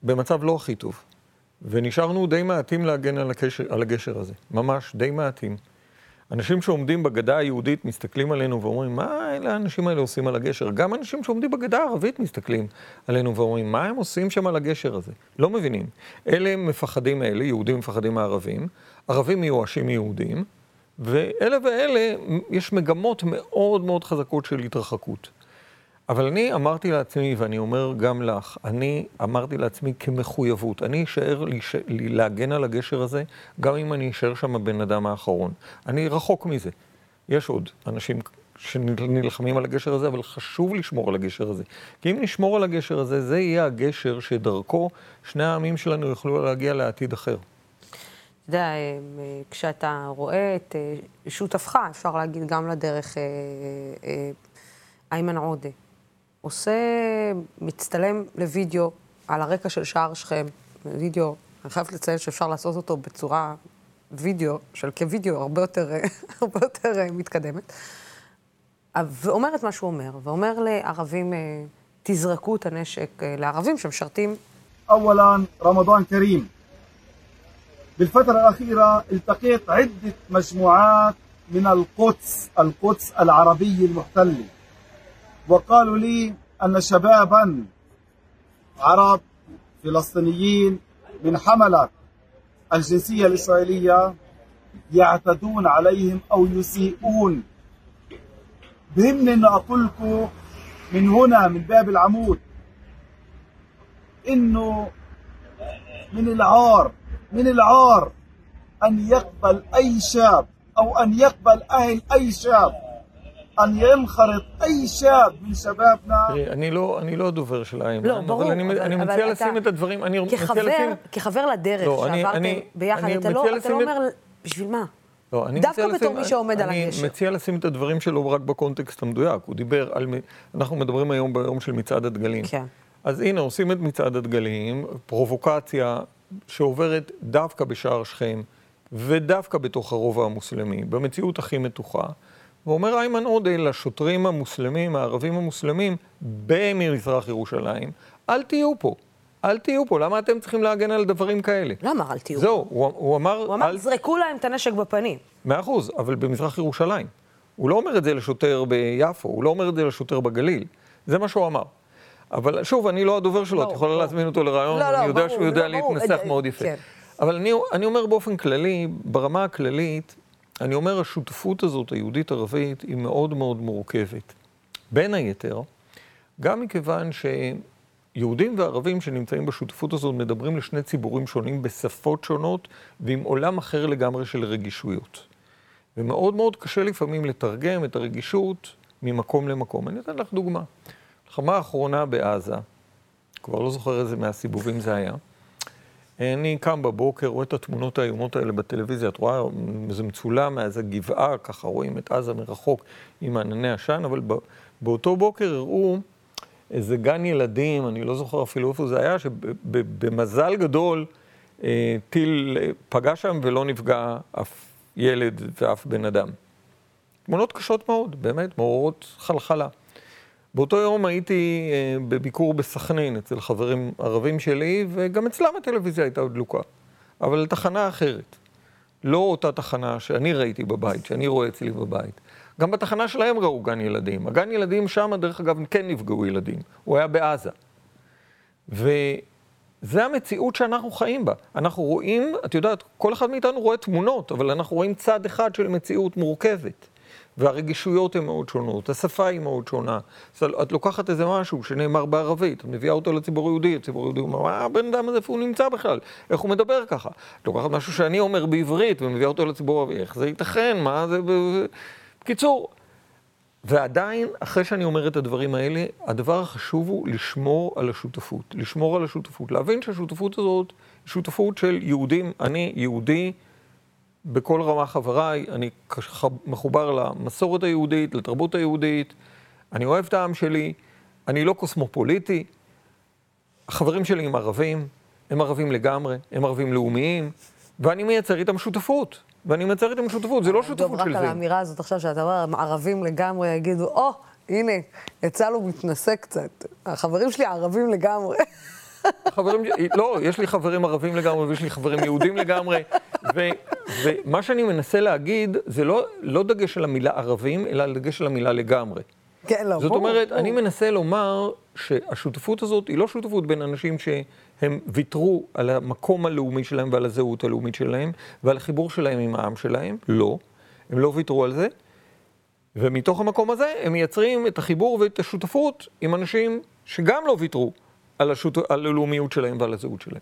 במצב לא הכי טוב. ונשארנו די מעטים להגן על, הקשר, על הגשר הזה, ממש די מעטים. אנשים שעומדים בגדה היהודית מסתכלים עלינו ואומרים, מה אלה האנשים האלה עושים על הגשר? גם אנשים שעומדים בגדה הערבית מסתכלים עלינו ואומרים, מה הם עושים שם על הגשר הזה? לא מבינים. אלה מפחדים מאלה, יהודים מפחדים מערבים, ערבים מיואשים מיהודים, ואלה ואלה, יש מגמות מאוד מאוד חזקות של התרחקות. אבל אני אמרתי לעצמי, ואני אומר גם לך, אני אמרתי לעצמי כמחויבות, אני אשאר לי להגן על הגשר הזה, גם אם אני אשאר שם הבן אדם האחרון. אני רחוק מזה. יש עוד אנשים שנלחמים על הגשר הזה, אבל חשוב לשמור על הגשר הזה. כי אם נשמור על הגשר הזה, זה יהיה הגשר שדרכו שני העמים שלנו יוכלו להגיע לעתיד אחר. אתה יודע, אה, כשאתה רואה את אה, שותפך, אפשר להגיד גם לדרך אה, איימן עודה. עושה, מצטלם לוידאו על הרקע של שער שכם, וידאו, אני חייבת לציין שאפשר לעשות אותו בצורה וידאו, של כוידאו הרבה יותר, הרבה יותר אה, מתקדמת, ואומר את מה שהוא אומר, ואומר לערבים, אה, תזרקו את הנשק אה, לערבים שמשרתים. أولا رمضان كريم بالفترة الأخيرة التقيت عدة مجموعات من القدس القدس العربية المحتلة وقالوا لي أن شبابا عرب فلسطينيين من حملة الجنسية الإسرائيلية يعتدون عليهم أو يسيئون بهمني أن أقول لكم من هنا من باب العمود إنه من العار من العار أن يقبل أي شاب أو أن يقبل أهل أي شاب أن ينخرط أي شاب من شبابنا. תראי, אני לא, אני לא הדובר של איימן, לא, ברור, אבל אני, אבל, אני אבל מציע אתה, לשים את הדברים, אני כחבר, מציע לשים... כחבר לדרך לא, אני- שעברתם אני- ביחד, אני אתה, לא, מציע אתה לא לשים את- אומר, בשביל מה? לא, אני דווקא מציע בתור לשים- מי שעומד על אני הגשר. מציע לשים את הדברים שלו רק בקונטקסט המדויק. הוא דיבר על... מ- אנחנו מדברים היום ביום של מצעד הדגלים. כן. אז הנה, עושים את מצעד הדגלים, פרובוקציה שעוברת דווקא בשער שכם, ודווקא בתוך הרובע המוסלמי, במציאות הכי מתוחה. ואומר איימן עודה לשוטרים המוסלמים, הערבים המוסלמים, במזרח ירושלים, אל תהיו פה. אל תהיו פה, למה אתם צריכים להגן על דברים כאלה? לא אמר אל תהיו. זהו, הוא, הוא אמר... הוא אמר, אל- זרקו להם את הנשק בפנים. מאה אחוז, אבל במזרח ירושלים. הוא לא אומר את זה לשוטר ביפו, הוא לא אומר את זה לשוטר בגליל. זה מה שהוא אמר. אבל שוב, אני לא הדובר שלו, את ברור, יכולה ברור. להזמין אותו לרעיון, לא, לא, אני יודע ברור, שהוא יודע לא, ברור, להתנסח אה, מאוד יפה. כן. אבל אני, אני אומר באופן כללי, ברמה הכללית, אני אומר, השותפות הזאת, היהודית-ערבית, היא מאוד מאוד מורכבת. בין היתר, גם מכיוון שיהודים וערבים שנמצאים בשותפות הזאת מדברים לשני ציבורים שונים בשפות שונות ועם עולם אחר לגמרי של רגישויות. ומאוד מאוד קשה לפעמים לתרגם את הרגישות ממקום למקום. אני אתן לך דוגמה. מלחמה האחרונה בעזה, כבר לא זוכר איזה מהסיבובים זה היה, אני קם בבוקר, רואה את התמונות האיומות האלה בטלוויזיה, את רואה, זה מצולם מאיזה גבעה, ככה רואים את עזה מרחוק עם ענני עשן, אבל באותו בוקר הראו איזה גן ילדים, אני לא זוכר אפילו איפה זה היה, שבמזל גדול אה, טיל אה, פגע שם ולא נפגע אף ילד ואף בן אדם. תמונות קשות מאוד, באמת, מעוררות חלחלה. באותו יום הייתי אה, בביקור בסכנין אצל חברים ערבים שלי, וגם אצלם הטלוויזיה הייתה דלוקה, אבל תחנה אחרת. לא אותה תחנה שאני ראיתי בבית, שאני רואה אצלי בבית. גם בתחנה שלהם ראו גן ילדים. הגן ילדים שם, דרך אגב, כן נפגעו ילדים. הוא היה בעזה. וזה המציאות שאנחנו חיים בה. אנחנו רואים, את יודעת, כל אחד מאיתנו רואה תמונות, אבל אנחנו רואים צד אחד של מציאות מורכבת. והרגישויות הן מאוד שונות, השפה היא מאוד שונה. אז את לוקחת איזה משהו שנאמר בערבית, את מביאה אותו לציבור היהודי, הציבור היהודי אומר, מה הבן אדם הזה, איפה הוא נמצא בכלל? איך הוא מדבר ככה? את לוקחת משהו שאני אומר בעברית ומביאה אותו לציבור הערבי, איך זה ייתכן? מה זה... בקיצור, ועדיין, אחרי שאני אומר את הדברים האלה, הדבר החשוב הוא לשמור על השותפות. לשמור על השותפות. להבין שהשותפות הזאת היא שותפות של יהודים. אני יהודי בכל רמה חבריי, אני מחובר למסורת היהודית, לתרבות היהודית, אני אוהב את העם שלי, אני לא קוסמופוליטי. החברים שלי הם ערבים, הם ערבים לגמרי, הם ערבים לאומיים, ואני מייצר איתם שותפות. ואני מייצר איתם שותפות, זה לא שותפות של זה. רק על האמירה הזאת עכשיו, שאתה אומר, הם ערבים לגמרי, יגידו, או, oh, הנה, יצא לו מתנשא קצת. החברים שלי ערבים לגמרי. חברים, לא, יש לי חברים ערבים לגמרי ויש לי חברים יהודים לגמרי. ו, ומה שאני מנסה להגיד, זה לא, לא דגש על המילה ערבים, אלא דגש על המילה לגמרי. כן, לא, זאת אומרת, אני מנסה לומר שהשותפות הזאת היא לא שותפות בין אנשים שהם ויתרו על המקום הלאומי שלהם ועל הזהות הלאומית שלהם ועל החיבור שלהם עם העם שלהם, לא. הם לא ויתרו על זה. ומתוך המקום הזה הם מייצרים את החיבור ואת השותפות עם אנשים שגם לא ויתרו על, השות... על הלאומיות שלהם ועל הזהות שלהם.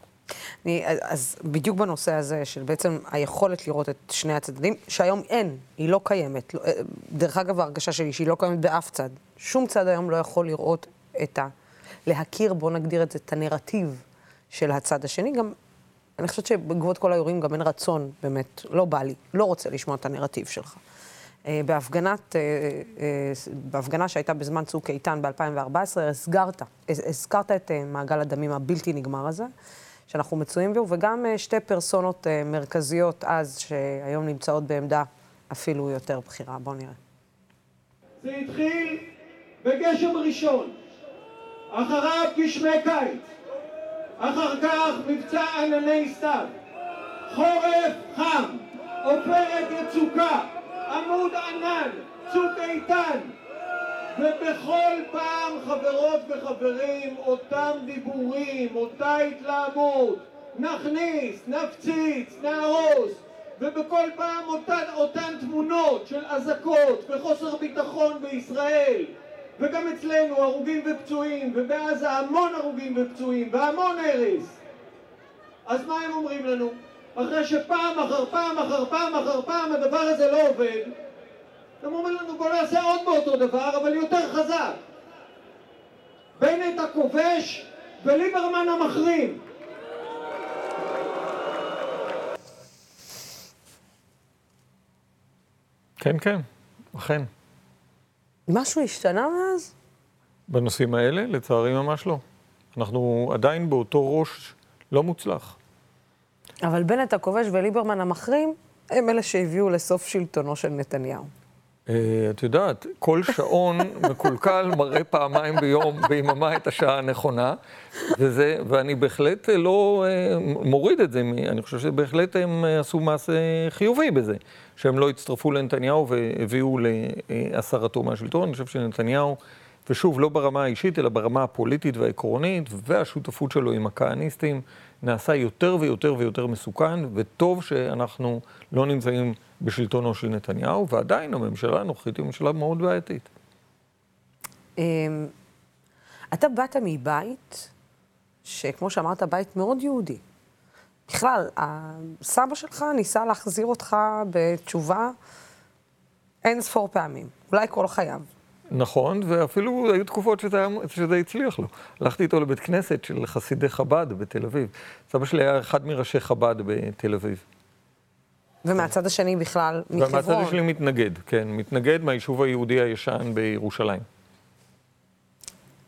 אני, אז בדיוק בנושא הזה של בעצם היכולת לראות את שני הצדדים, שהיום אין, היא לא קיימת. לא, אה, דרך אגב, ההרגשה שלי שהיא לא קיימת באף צד. שום צד היום לא יכול לראות את ה... להכיר, בואו נגדיר את זה, את הנרטיב של הצד השני. גם, אני חושבת שבעקבות כל האירועים גם אין רצון, באמת, לא בא לי, לא רוצה לשמוע את הנרטיב שלך. אה, בהפגנת, אה, בהפגנה שהייתה בזמן צוק איתן ב-2014, הסגרת, הזכרת את מעגל הדמים הבלתי נגמר הזה. שאנחנו מצויים בו, וגם אה, שתי פרסונות אה, מרכזיות אז, שהיום נמצאות בעמדה אפילו יותר בכירה. בואו נראה. זה התחיל בגשם ראשון, אחריו גשמי קיץ, אחר כך מבצע ענני סתיו, חורף חם, עופרת יצוקה, עמוד ענן, צוק איתן, ובכל פעם, חברות וחברים, אותם דיבורים, אותה התלהמות, נכניס, נפציץ, נהרוס, ובכל פעם אותן, אותן תמונות של אזעקות וחוסר ביטחון בישראל, וגם אצלנו הרוגים ופצועים, ובעזה המון הרוגים ופצועים, והמון הרס. אז מה הם אומרים לנו? אחרי שפעם אחר פעם אחר פעם אחר פעם הדבר הזה לא עובד, הם אומרים לנו בוא נעשה עוד באותו דבר, אבל יותר חזק. בנט הכובש וליברמן המחרים. כן, כן, אכן. משהו השתנה מאז? בנושאים האלה, לצערי ממש לא. אנחנו עדיין באותו ראש לא מוצלח. אבל בנט הכובש וליברמן המחרים הם אלה שהביאו לסוף שלטונו של נתניהו. Uh, את יודעת, כל שעון מקולקל מראה פעמיים ביום, ביממה את השעה הנכונה, וזה, ואני בהחלט לא uh, מוריד את זה, אני חושב שבהחלט הם עשו מעשה חיובי בזה, שהם לא הצטרפו לנתניהו והביאו להסרתו מהשלטון. אני חושב שנתניהו, ושוב, לא ברמה האישית, אלא ברמה הפוליטית והעקרונית, והשותפות שלו עם הכהניסטים, נעשה יותר ויותר ויותר מסוכן, וטוב שאנחנו לא נמצאים בשלטונו של נתניהו, ועדיין הממשלה הנוכחית היא ממשלה מאוד בעייתית. אמ, אתה באת מבית, שכמו שאמרת, בית מאוד יהודי. בכלל, הסבא שלך ניסה להחזיר אותך בתשובה אין ספור פעמים, אולי כל חייו. נכון, ואפילו היו תקופות שזה, שזה הצליח לו. הלכתי איתו לבית כנסת של חסידי חב"ד בתל אביב. סבא שלי היה אחד מראשי חב"ד בתל אביב. ומהצד השני בכלל, מחברון. ומהצד השני מתנגד, כן, מתנגד מהיישוב היהודי הישן בירושלים.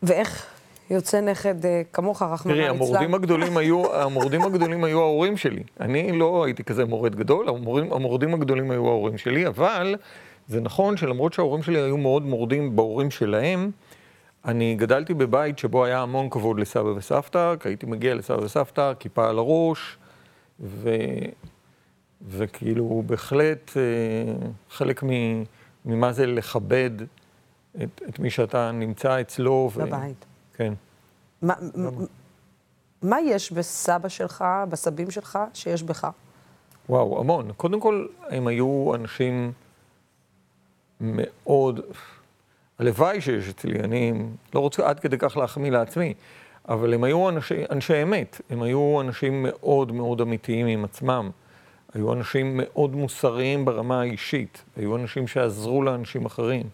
ואיך יוצא נכד אה, כמוך, רחמנא תראי, ליצלן? המורדים הגדולים היו, המורדים הגדולים היו ההורים שלי. אני לא הייתי כזה מורד גדול, המורדים, המורדים הגדולים היו ההורים שלי, אבל זה נכון שלמרות שההורים שלי היו מאוד מורדים בהורים שלהם, אני גדלתי בבית שבו היה המון כבוד לסבא וסבתא, כי הייתי מגיע לסבא וסבתא, כיפה על הראש, ו... וכאילו בהחלט אה, חלק מ... ממה זה לכבד את, את מי שאתה נמצא אצלו. ו... בבית. כן. מה, מ- מה יש בסבא שלך, בסבים שלך, שיש בך? וואו, המון. קודם כל, הם היו אנשים מאוד... הלוואי שיש אצלי, אני לא רוצה עד כדי כך להחמיא לעצמי, אבל הם היו אנשי, אנשי אמת, הם היו אנשים מאוד מאוד אמיתיים עם עצמם. היו אנשים מאוד מוסריים ברמה האישית, היו אנשים שעזרו לאנשים אחרים.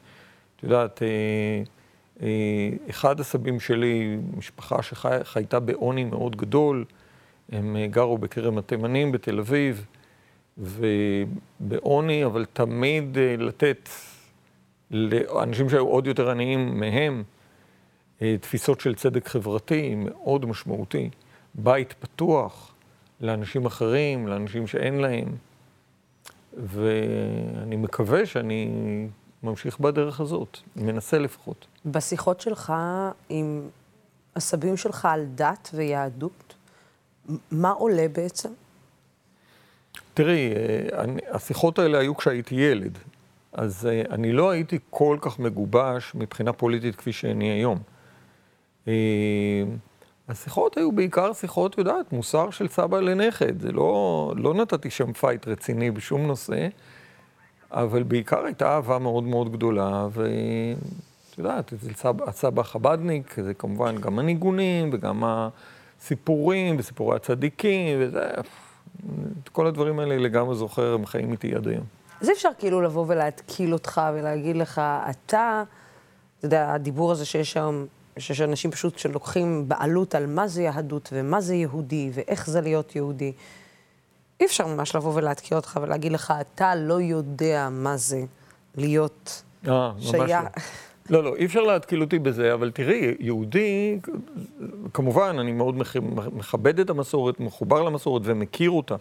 את יודעת, אה, אה, אחד הסבים שלי, משפחה שחייתה בעוני מאוד גדול, הם אה, גרו בכרם התימנים בתל אביב, ובעוני, אבל תמיד לתת לאנשים שהיו עוד יותר עניים מהם, אה, תפיסות של צדק חברתי מאוד משמעותי. בית פתוח לאנשים אחרים, לאנשים שאין להם, ואני מקווה שאני ממשיך בדרך הזאת, מנסה לפחות. בשיחות שלך עם הסבים שלך על דת ויהדות, מה עולה בעצם? תראי, אה, השיחות האלה היו כשהייתי ילד, אז אה, אני לא הייתי כל כך מגובש מבחינה פוליטית כפי שאני היום. אה, השיחות היו בעיקר שיחות, יודעת, מוסר של סבא לנכד. זה לא, לא נתתי שם fight רציני בשום נושא, אבל בעיקר הייתה אהבה מאוד מאוד גדולה, ואת יודעת, אצל סבא, הסבא חבדניק, זה כמובן גם הניגונים וגם הסיפורים וסיפורי הצדיקים, וזה, את כל הדברים האלה לגמרי זוכר, הם חיים איתי עד היום. אז אי אפשר כאילו לבוא ולהתקיל אותך ולהגיד לך, אתה, אתה יודע, הדיבור הזה שיש היום, שיש אנשים פשוט שלוקחים בעלות על מה זה יהדות ומה זה יהודי ואיך זה להיות יהודי. אי אפשר ממש לבוא ולהתקיל אותך ולהגיד לך, אתה לא יודע מה זה להיות אה, ממש לא. שייך. לא, לא, אי אפשר להתקיל אותי בזה, אבל תראי, יהודי, כמובן, אני מאוד מכבד את המסורת, מחובר למסורת ומכיר אותה.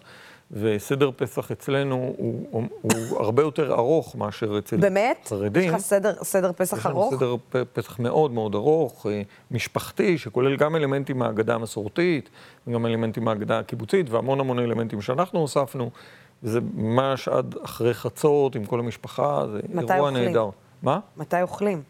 וסדר פסח אצלנו הוא, הוא, הוא הרבה יותר ארוך מאשר אצל באמת? חרדים. יש לך סדר, סדר פסח יש לנו ארוך? סדר פ- פסח מאוד מאוד ארוך, אה, משפחתי, שכולל גם אלמנטים מהאגדה המסורתית, וגם אלמנטים מהאגדה הקיבוצית, והמון המון אלמנטים שאנחנו הוספנו. וזה ממש עד אחרי חצות עם כל המשפחה, זה מתי אירוע אוכלים? נהדר. מה? מתי אוכלים?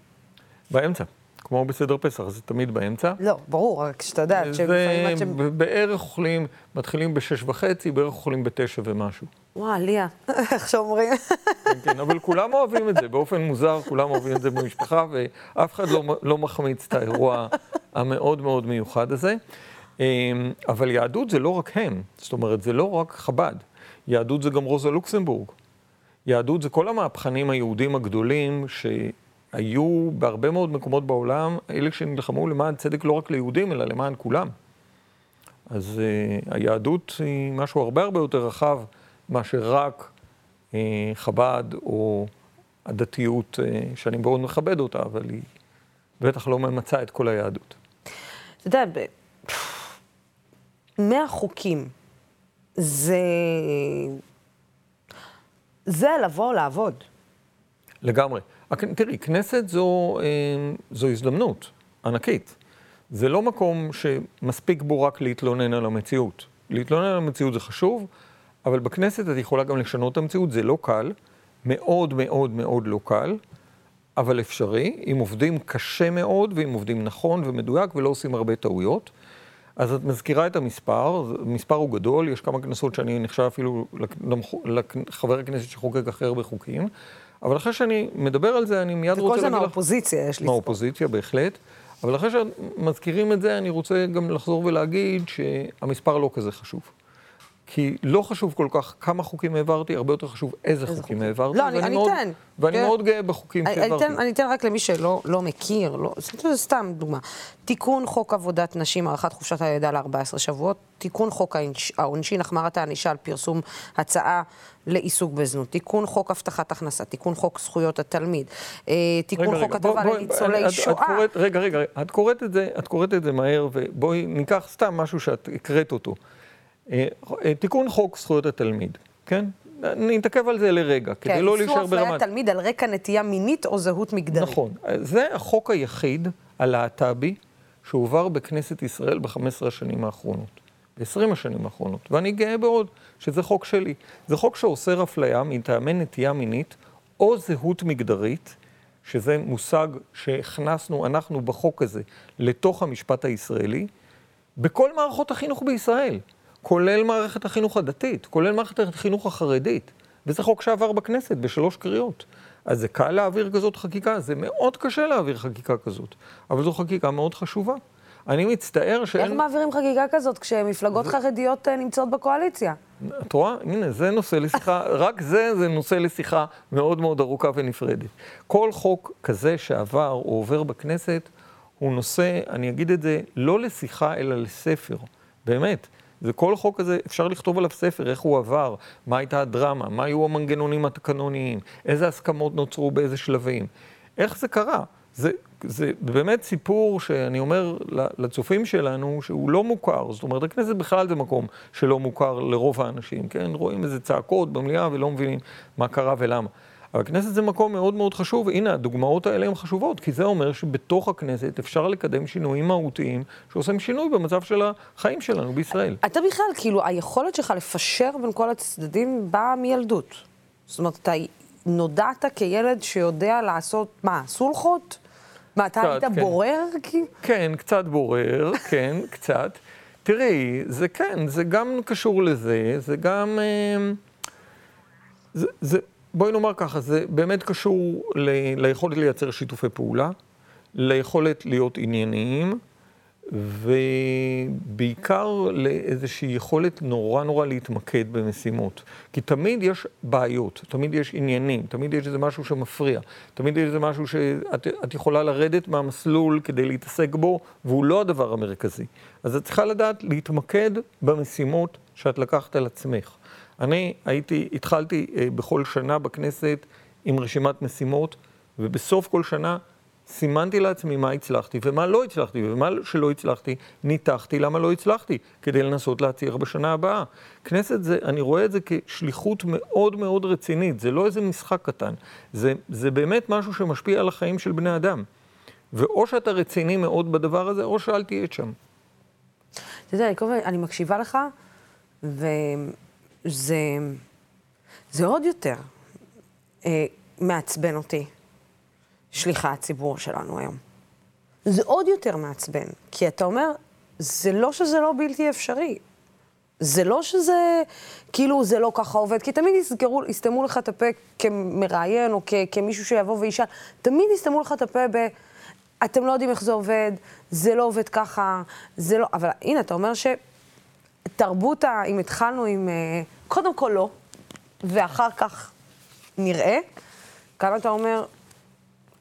באמצע. כמו בסדר פסח, זה תמיד באמצע. לא, ברור, רק שאתה יודע, שלפעמים עד זה שהם... בערך אוכלים, מתחילים בשש וחצי, בערך אוכלים בתשע ומשהו. וואו, ליה, איך שאומרים. כן, כן, אבל כולם אוהבים את זה, באופן מוזר, כולם אוהבים את זה במשפחה, ואף אחד לא, לא מחמיץ את האירוע המאוד מאוד מיוחד הזה. אמ, אבל יהדות זה לא רק הם, זאת אומרת, זה לא רק חב"ד. יהדות זה גם רוזה לוקסמבורג. יהדות זה כל המהפכנים היהודים הגדולים שהיו בהרבה מאוד מקומות בעולם, אלה שנלחמו למען צדק לא רק ליהודים, אלא למען כולם. אז uh, היהדות היא משהו הרבה הרבה יותר רחב מאשר רק uh, חב"ד או הדתיות, uh, שאני מאוד מכבד אותה, אבל היא בטח לא ממצה את כל היהדות. אתה יודע, ב... 100 חוקים, זה... זה לבוא לעבוד. לגמרי. תראי, כנסת זו, אה, זו הזדמנות ענקית. זה לא מקום שמספיק בו רק להתלונן על המציאות. להתלונן על המציאות זה חשוב, אבל בכנסת את יכולה גם לשנות את המציאות, זה לא קל, מאוד מאוד מאוד לא קל, אבל אפשרי, אם עובדים קשה מאוד, ואם עובדים נכון ומדויק ולא עושים הרבה טעויות. אז את מזכירה את המספר, המספר הוא גדול, יש כמה כנסות שאני נחשב אפילו לחבר הכנסת שחוקק הכי הרבה חוקים, אבל אחרי שאני מדבר על זה, אני מיד רוצה וכל להגיד זה לך... מהאופוזיציה, יש לי מהאופוזיציה, בהחלט. אבל אחרי שמזכירים את זה, אני רוצה גם לחזור ולהגיד שהמספר לא כזה חשוב. כי לא חשוב כל כך כמה חוקים העברתי, הרבה יותר חשוב איזה חוקים העברתי. לא, אני- אני מאוד- אתן. ואני כן. מאוד גאה בחוקים אני- שהעברתי. אני אתן- אני אתן רק למי שלא לא מכיר, לא, זה סתם דוגמה. תיקון חוק עבודת נשים, הארכת חופשת הלידה ל-14 שבועות, תיקון חוק העונש- העונשין, החמרת הענישה על פרסום הצעה לעיסוק בזנות, תיקון חוק הבטחת הכנסה, תיקון חוק זכויות התלמיד, אה, תיקון רגע, חוק הטבה לניצולי את- את שואה. קוראת- רגע, רגע, את קוראת את זה, את קוראת את זה מהר, ובואי ניקח סתם משהו שאת הקראת אותו. אה, אה, תיקון חוק זכויות התלמיד, כן? נתעכב על זה לרגע, כדי כן, לא איסור להישאר אפליית ברמת... תלמיד על רקע נטייה מינית או זהות מגדרית. נכון. זה החוק היחיד הלהט"בי שהועבר בכנסת ישראל ב-15 השנים האחרונות, ב-20 השנים האחרונות, ואני גאה מאוד שזה חוק שלי. זה חוק שאוסר אפליה מטעמי נטייה מינית או זהות מגדרית, שזה מושג שהכנסנו אנחנו בחוק הזה לתוך המשפט הישראלי, בכל מערכות החינוך בישראל, כולל מערכת החינוך הדתית, כולל מערכת החינוך החרדית, וזה חוק שעבר בכנסת בשלוש קריאות. אז זה קל להעביר כזאת חקיקה, זה מאוד קשה להעביר חקיקה כזאת, אבל זו חקיקה מאוד חשובה. אני מצטער איך שאין... מעבירים חקיקה כזאת כשמפלגות חרדיות אה, נמצאות בקואליציה? את רואה? הנה, זה נושא לשיחה, רק זה, זה נושא לשיחה מאוד מאוד ארוכה ונפרדת. כל חוק כזה שעבר או עובר בכנסת, הוא נושא, אני אגיד את זה, לא לשיחה, אלא לספר. באמת. זה כל חוק כזה, אפשר לכתוב עליו ספר, איך הוא עבר, מה הייתה הדרמה, מה היו המנגנונים התקנוניים, איזה הסכמות נוצרו באיזה שלבים. איך זה קרה? זה, זה באמת סיפור שאני אומר לצופים שלנו שהוא לא מוכר. זאת אומרת, הכנסת בכלל זה מקום שלא מוכר לרוב האנשים, כן? רואים איזה צעקות במליאה ולא מבינים מה קרה ולמה. אבל הכנסת זה מקום מאוד מאוד חשוב, והנה, הדוגמאות האלה הן חשובות, כי זה אומר שבתוך הכנסת אפשר לקדם שינויים מהותיים שעושים שינוי במצב של החיים שלנו בישראל. אתה בכלל, כאילו, היכולת שלך לפשר בין כל הצדדים באה מילדות. זאת אומרת, אתה נודעת כילד שיודע לעשות, מה, סולחות? מה, אתה היית כן. בורר? כן, קצת בורר, כן, קצת. תראי, זה כן, זה גם קשור לזה, זה גם... אה, זה, זה, בואי נאמר ככה, זה באמת קשור ל, ליכולת לייצר שיתופי פעולה, ליכולת להיות ענייניים, ובעיקר לאיזושהי יכולת נורא נורא להתמקד במשימות. כי תמיד יש בעיות, תמיד יש עניינים, תמיד יש איזה משהו שמפריע, תמיד יש איזה משהו שאת את יכולה לרדת מהמסלול כדי להתעסק בו, והוא לא הדבר המרכזי. אז את צריכה לדעת להתמקד במשימות שאת לקחת על עצמך. אני הייתי, התחלתי אה, בכל שנה בכנסת עם רשימת משימות, ובסוף כל שנה סימנתי לעצמי מה הצלחתי ומה לא הצלחתי, ומה שלא הצלחתי, ניתחתי למה לא הצלחתי, כדי לנסות להצליח בשנה הבאה. כנסת זה, אני רואה את זה כשליחות מאוד מאוד רצינית, זה לא איזה משחק קטן, זה, זה באמת משהו שמשפיע על החיים של בני אדם. ואו שאתה רציני מאוד בדבר הזה, או שאל תהיה שם. אתה יודע, אני אני מקשיבה לך, וזה זה עוד יותר אה, מעצבן אותי, שליחי הציבור שלנו היום. זה עוד יותר מעצבן, כי אתה אומר, זה לא שזה לא בלתי אפשרי. זה לא שזה, כאילו, זה לא ככה עובד, כי תמיד יסגרו, יסתמו לך את הפה כמראיין, או כ, כמישהו שיבוא וישאל, תמיד יסתמו לך את הפה ב... אתם לא יודעים איך זה עובד, זה לא עובד ככה, זה לא... אבל הנה, אתה אומר שתרבות ה... אם התחלנו עם... אה, קודם כל לא, ואחר כך נראה, כאן אתה אומר,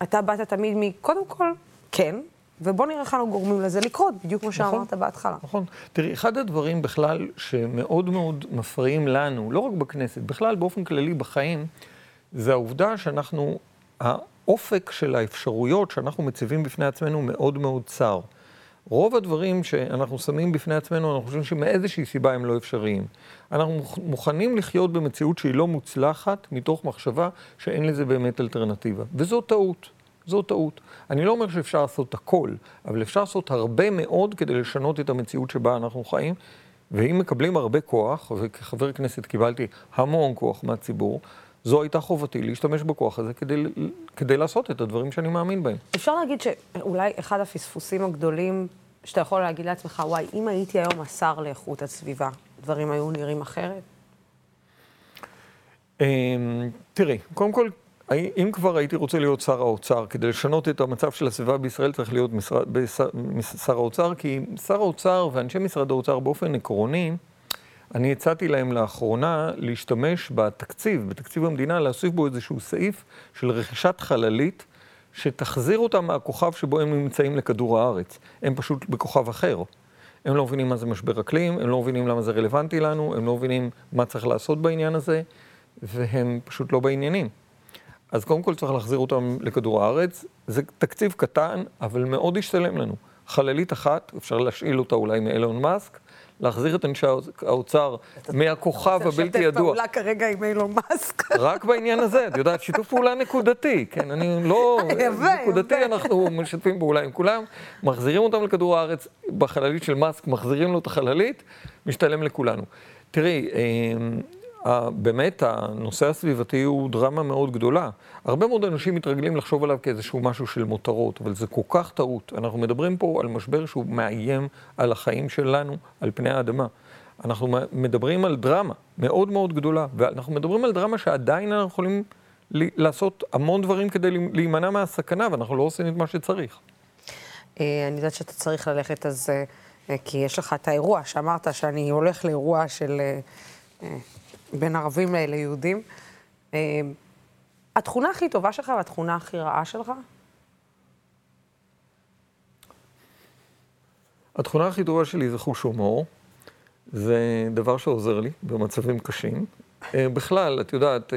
אתה באת תמיד מקודם כל, כן, ובוא נראה איך אנו גורמים לזה לקרות, בדיוק כמו שאמרת בהתחלה. נכון. תראי, אחד הדברים בכלל שמאוד מאוד מפריעים לנו, לא רק בכנסת, בכלל באופן כללי בחיים, זה העובדה שאנחנו, האופק של האפשרויות שאנחנו מציבים בפני עצמנו מאוד מאוד צר. רוב הדברים שאנחנו שמים בפני עצמנו, אנחנו חושבים שמאיזושהי סיבה הם לא אפשריים. אנחנו מוכנים לחיות במציאות שהיא לא מוצלחת, מתוך מחשבה שאין לזה באמת אלטרנטיבה. וזו טעות. זו טעות. אני לא אומר שאפשר לעשות הכל, אבל אפשר לעשות הרבה מאוד כדי לשנות את המציאות שבה אנחנו חיים. ואם מקבלים הרבה כוח, וכחבר כנסת קיבלתי המון כוח מהציבור, זו הייתה חובתי להשתמש בכוח הזה כדי, כדי לעשות את הדברים שאני מאמין בהם. אפשר להגיד שאולי אחד הפספוסים הגדולים שאתה יכול להגיד לעצמך, וואי, אם הייתי היום השר לאיכות הסביבה, דברים היו נראים אחרת? תראי, קודם כל, אם כבר הייתי רוצה להיות שר האוצר, כדי לשנות את המצב של הסביבה בישראל צריך להיות משרד, בשר, שר האוצר, כי שר האוצר ואנשי משרד האוצר באופן עקרוני, אני הצעתי להם לאחרונה להשתמש בתקציב, בתקציב המדינה, להוסיף בו איזשהו סעיף של רכישת חללית, שתחזיר אותם מהכוכב שבו הם נמצאים לכדור הארץ. הם פשוט בכוכב אחר. הם לא מבינים מה זה משבר אקלים, הם לא מבינים למה זה רלוונטי לנו, הם לא מבינים מה צריך לעשות בעניין הזה. והם פשוט לא בעניינים. אז קודם כל צריך להחזיר אותם לכדור הארץ. זה תקציב קטן, אבל מאוד ישתלם לנו. חללית אחת, אפשר להשאיל אותה אולי מאילון מאסק, להחזיר את אנשי האוצר מהכוכב הבלתי ידוע. לשתף פעולה כרגע עם אילון מאסק. רק בעניין הזה, את יודעת, שיתוף פעולה נקודתי, כן, אני לא... נקודתי. אנחנו משתפים פעולה עם כולם, מחזירים אותם לכדור הארץ, בחללית של מאסק מחזירים לו את החללית, משתלם לכולנו. תראי, אה, באמת הנושא הסביבתי הוא דרמה מאוד גדולה. הרבה מאוד אנשים מתרגלים לחשוב עליו כאיזשהו משהו של מותרות, אבל זה כל כך טעות. אנחנו מדברים פה על משבר שהוא מאיים על החיים שלנו, על פני האדמה. אנחנו מדברים על דרמה מאוד מאוד גדולה, ואנחנו מדברים על דרמה שעדיין אנחנו יכולים לעשות המון דברים כדי להימנע מהסכנה, ואנחנו לא עושים את מה שצריך. אה, אני יודעת שאתה צריך ללכת, אז... אה, כי יש לך את האירוע שאמרת שאני הולך לאירוע של... בין ערבים ליהודים. התכונה הכי טובה שלך והתכונה הכי רעה שלך? התכונה הכי טובה שלי זה חוש הומור. זה דבר שעוזר לי במצבים קשים. בכלל, את יודעת,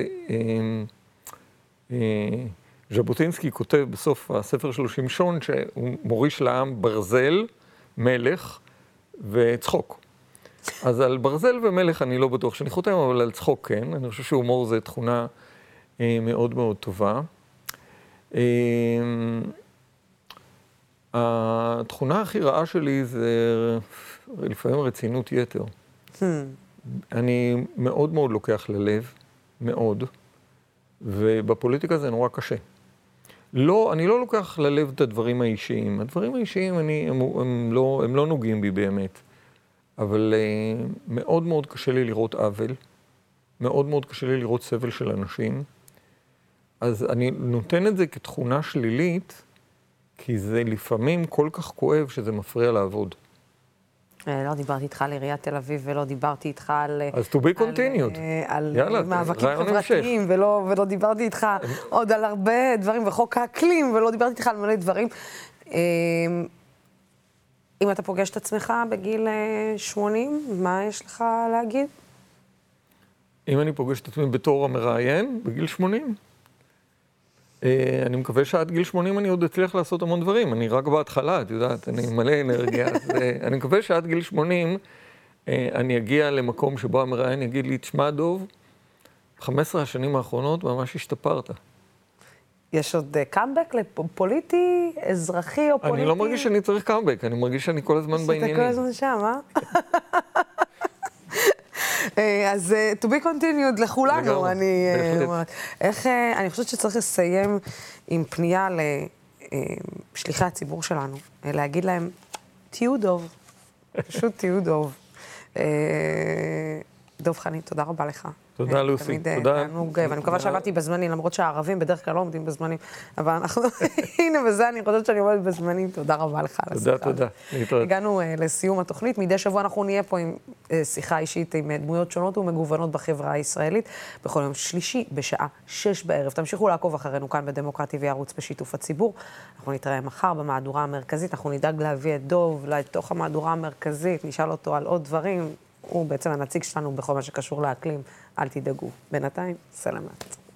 ז'בוטינסקי כותב בסוף הספר שלו שמשון שהוא מוריש לעם ברזל, מלך וצחוק. אז על ברזל ומלך אני לא בטוח שאני חותם, אבל על צחוק כן. אני חושב שהומור זה תכונה אה, מאוד מאוד טובה. אה, התכונה הכי רעה שלי זה לפעמים רצינות יתר. Hmm. אני מאוד מאוד לוקח ללב, מאוד, ובפוליטיקה זה נורא קשה. לא, אני לא לוקח ללב את הדברים האישיים. הדברים האישיים, אני, הם, הם, לא, הם לא נוגעים בי באמת. אבל uh, מאוד מאוד קשה לי לראות עוול, מאוד מאוד קשה לי לראות סבל של אנשים. אז אני נותן את זה כתכונה שלילית, כי זה לפעמים כל כך כואב שזה מפריע לעבוד. לא דיברתי איתך על עיריית תל אביב ולא דיברתי איתך על... אז to be continued. על, יאללה, מאבקים חברתיים, ולא, ולא דיברתי איתך עוד על הרבה דברים, וחוק האקלים, ולא דיברתי איתך על מלא דברים. אם אתה פוגש את עצמך בגיל 80, מה יש לך להגיד? אם אני פוגש את עצמי בתור המראיין, בגיל 80, אה, אני מקווה שעד גיל 80 אני עוד אצליח לעשות המון דברים. אני רק בהתחלה, את יודעת, אני מלא אנרגיה. אז, אה, אני מקווה שעד גיל 80 אה, אני אגיע למקום שבו המראיין יגיד לי, תשמע דוב, 15 השנים האחרונות ממש השתפרת. יש עוד קאמבק לפוליטי, אזרחי או פוליטי? אני לא מרגיש שאני צריך קאמבק, אני מרגיש שאני כל הזמן בעניינים. שאתה כל הזמן שם, אה? אז to be continued לכולנו, אני אומרת. איך, אני חושבת שצריך לסיים עם פנייה לשליחי הציבור שלנו, להגיד להם, תהיו דוב, פשוט תהיו דוב. דב חנין, תודה רבה לך. תודה, לוסי. תודה. תענוג, ואני מקווה שעמדתי בזמנים, למרות שהערבים בדרך כלל לא עומדים בזמנים, אבל אנחנו, הנה, בזה אני חושבת שאני עומדת בזמנים. תודה רבה לך על השיחה. תודה, תודה. הגענו לסיום התוכנית. מדי שבוע אנחנו נהיה פה עם שיחה אישית עם דמויות שונות ומגוונות בחברה הישראלית, בכל יום שלישי בשעה שש בערב. תמשיכו לעקוב אחרינו כאן בדמוקרטי ויערוץ בשיתוף הציבור. אנחנו נתראה מחר במהדורה המרכזית. אנחנו נדאג להביא את דוב לתוך המהדורה המרכזית, נשאל אותו על עוד דברים. הוא בעצם הנציג שלנו בכל מה שקשור לאקלים. אל תדאגו. בינתיים, סלמת.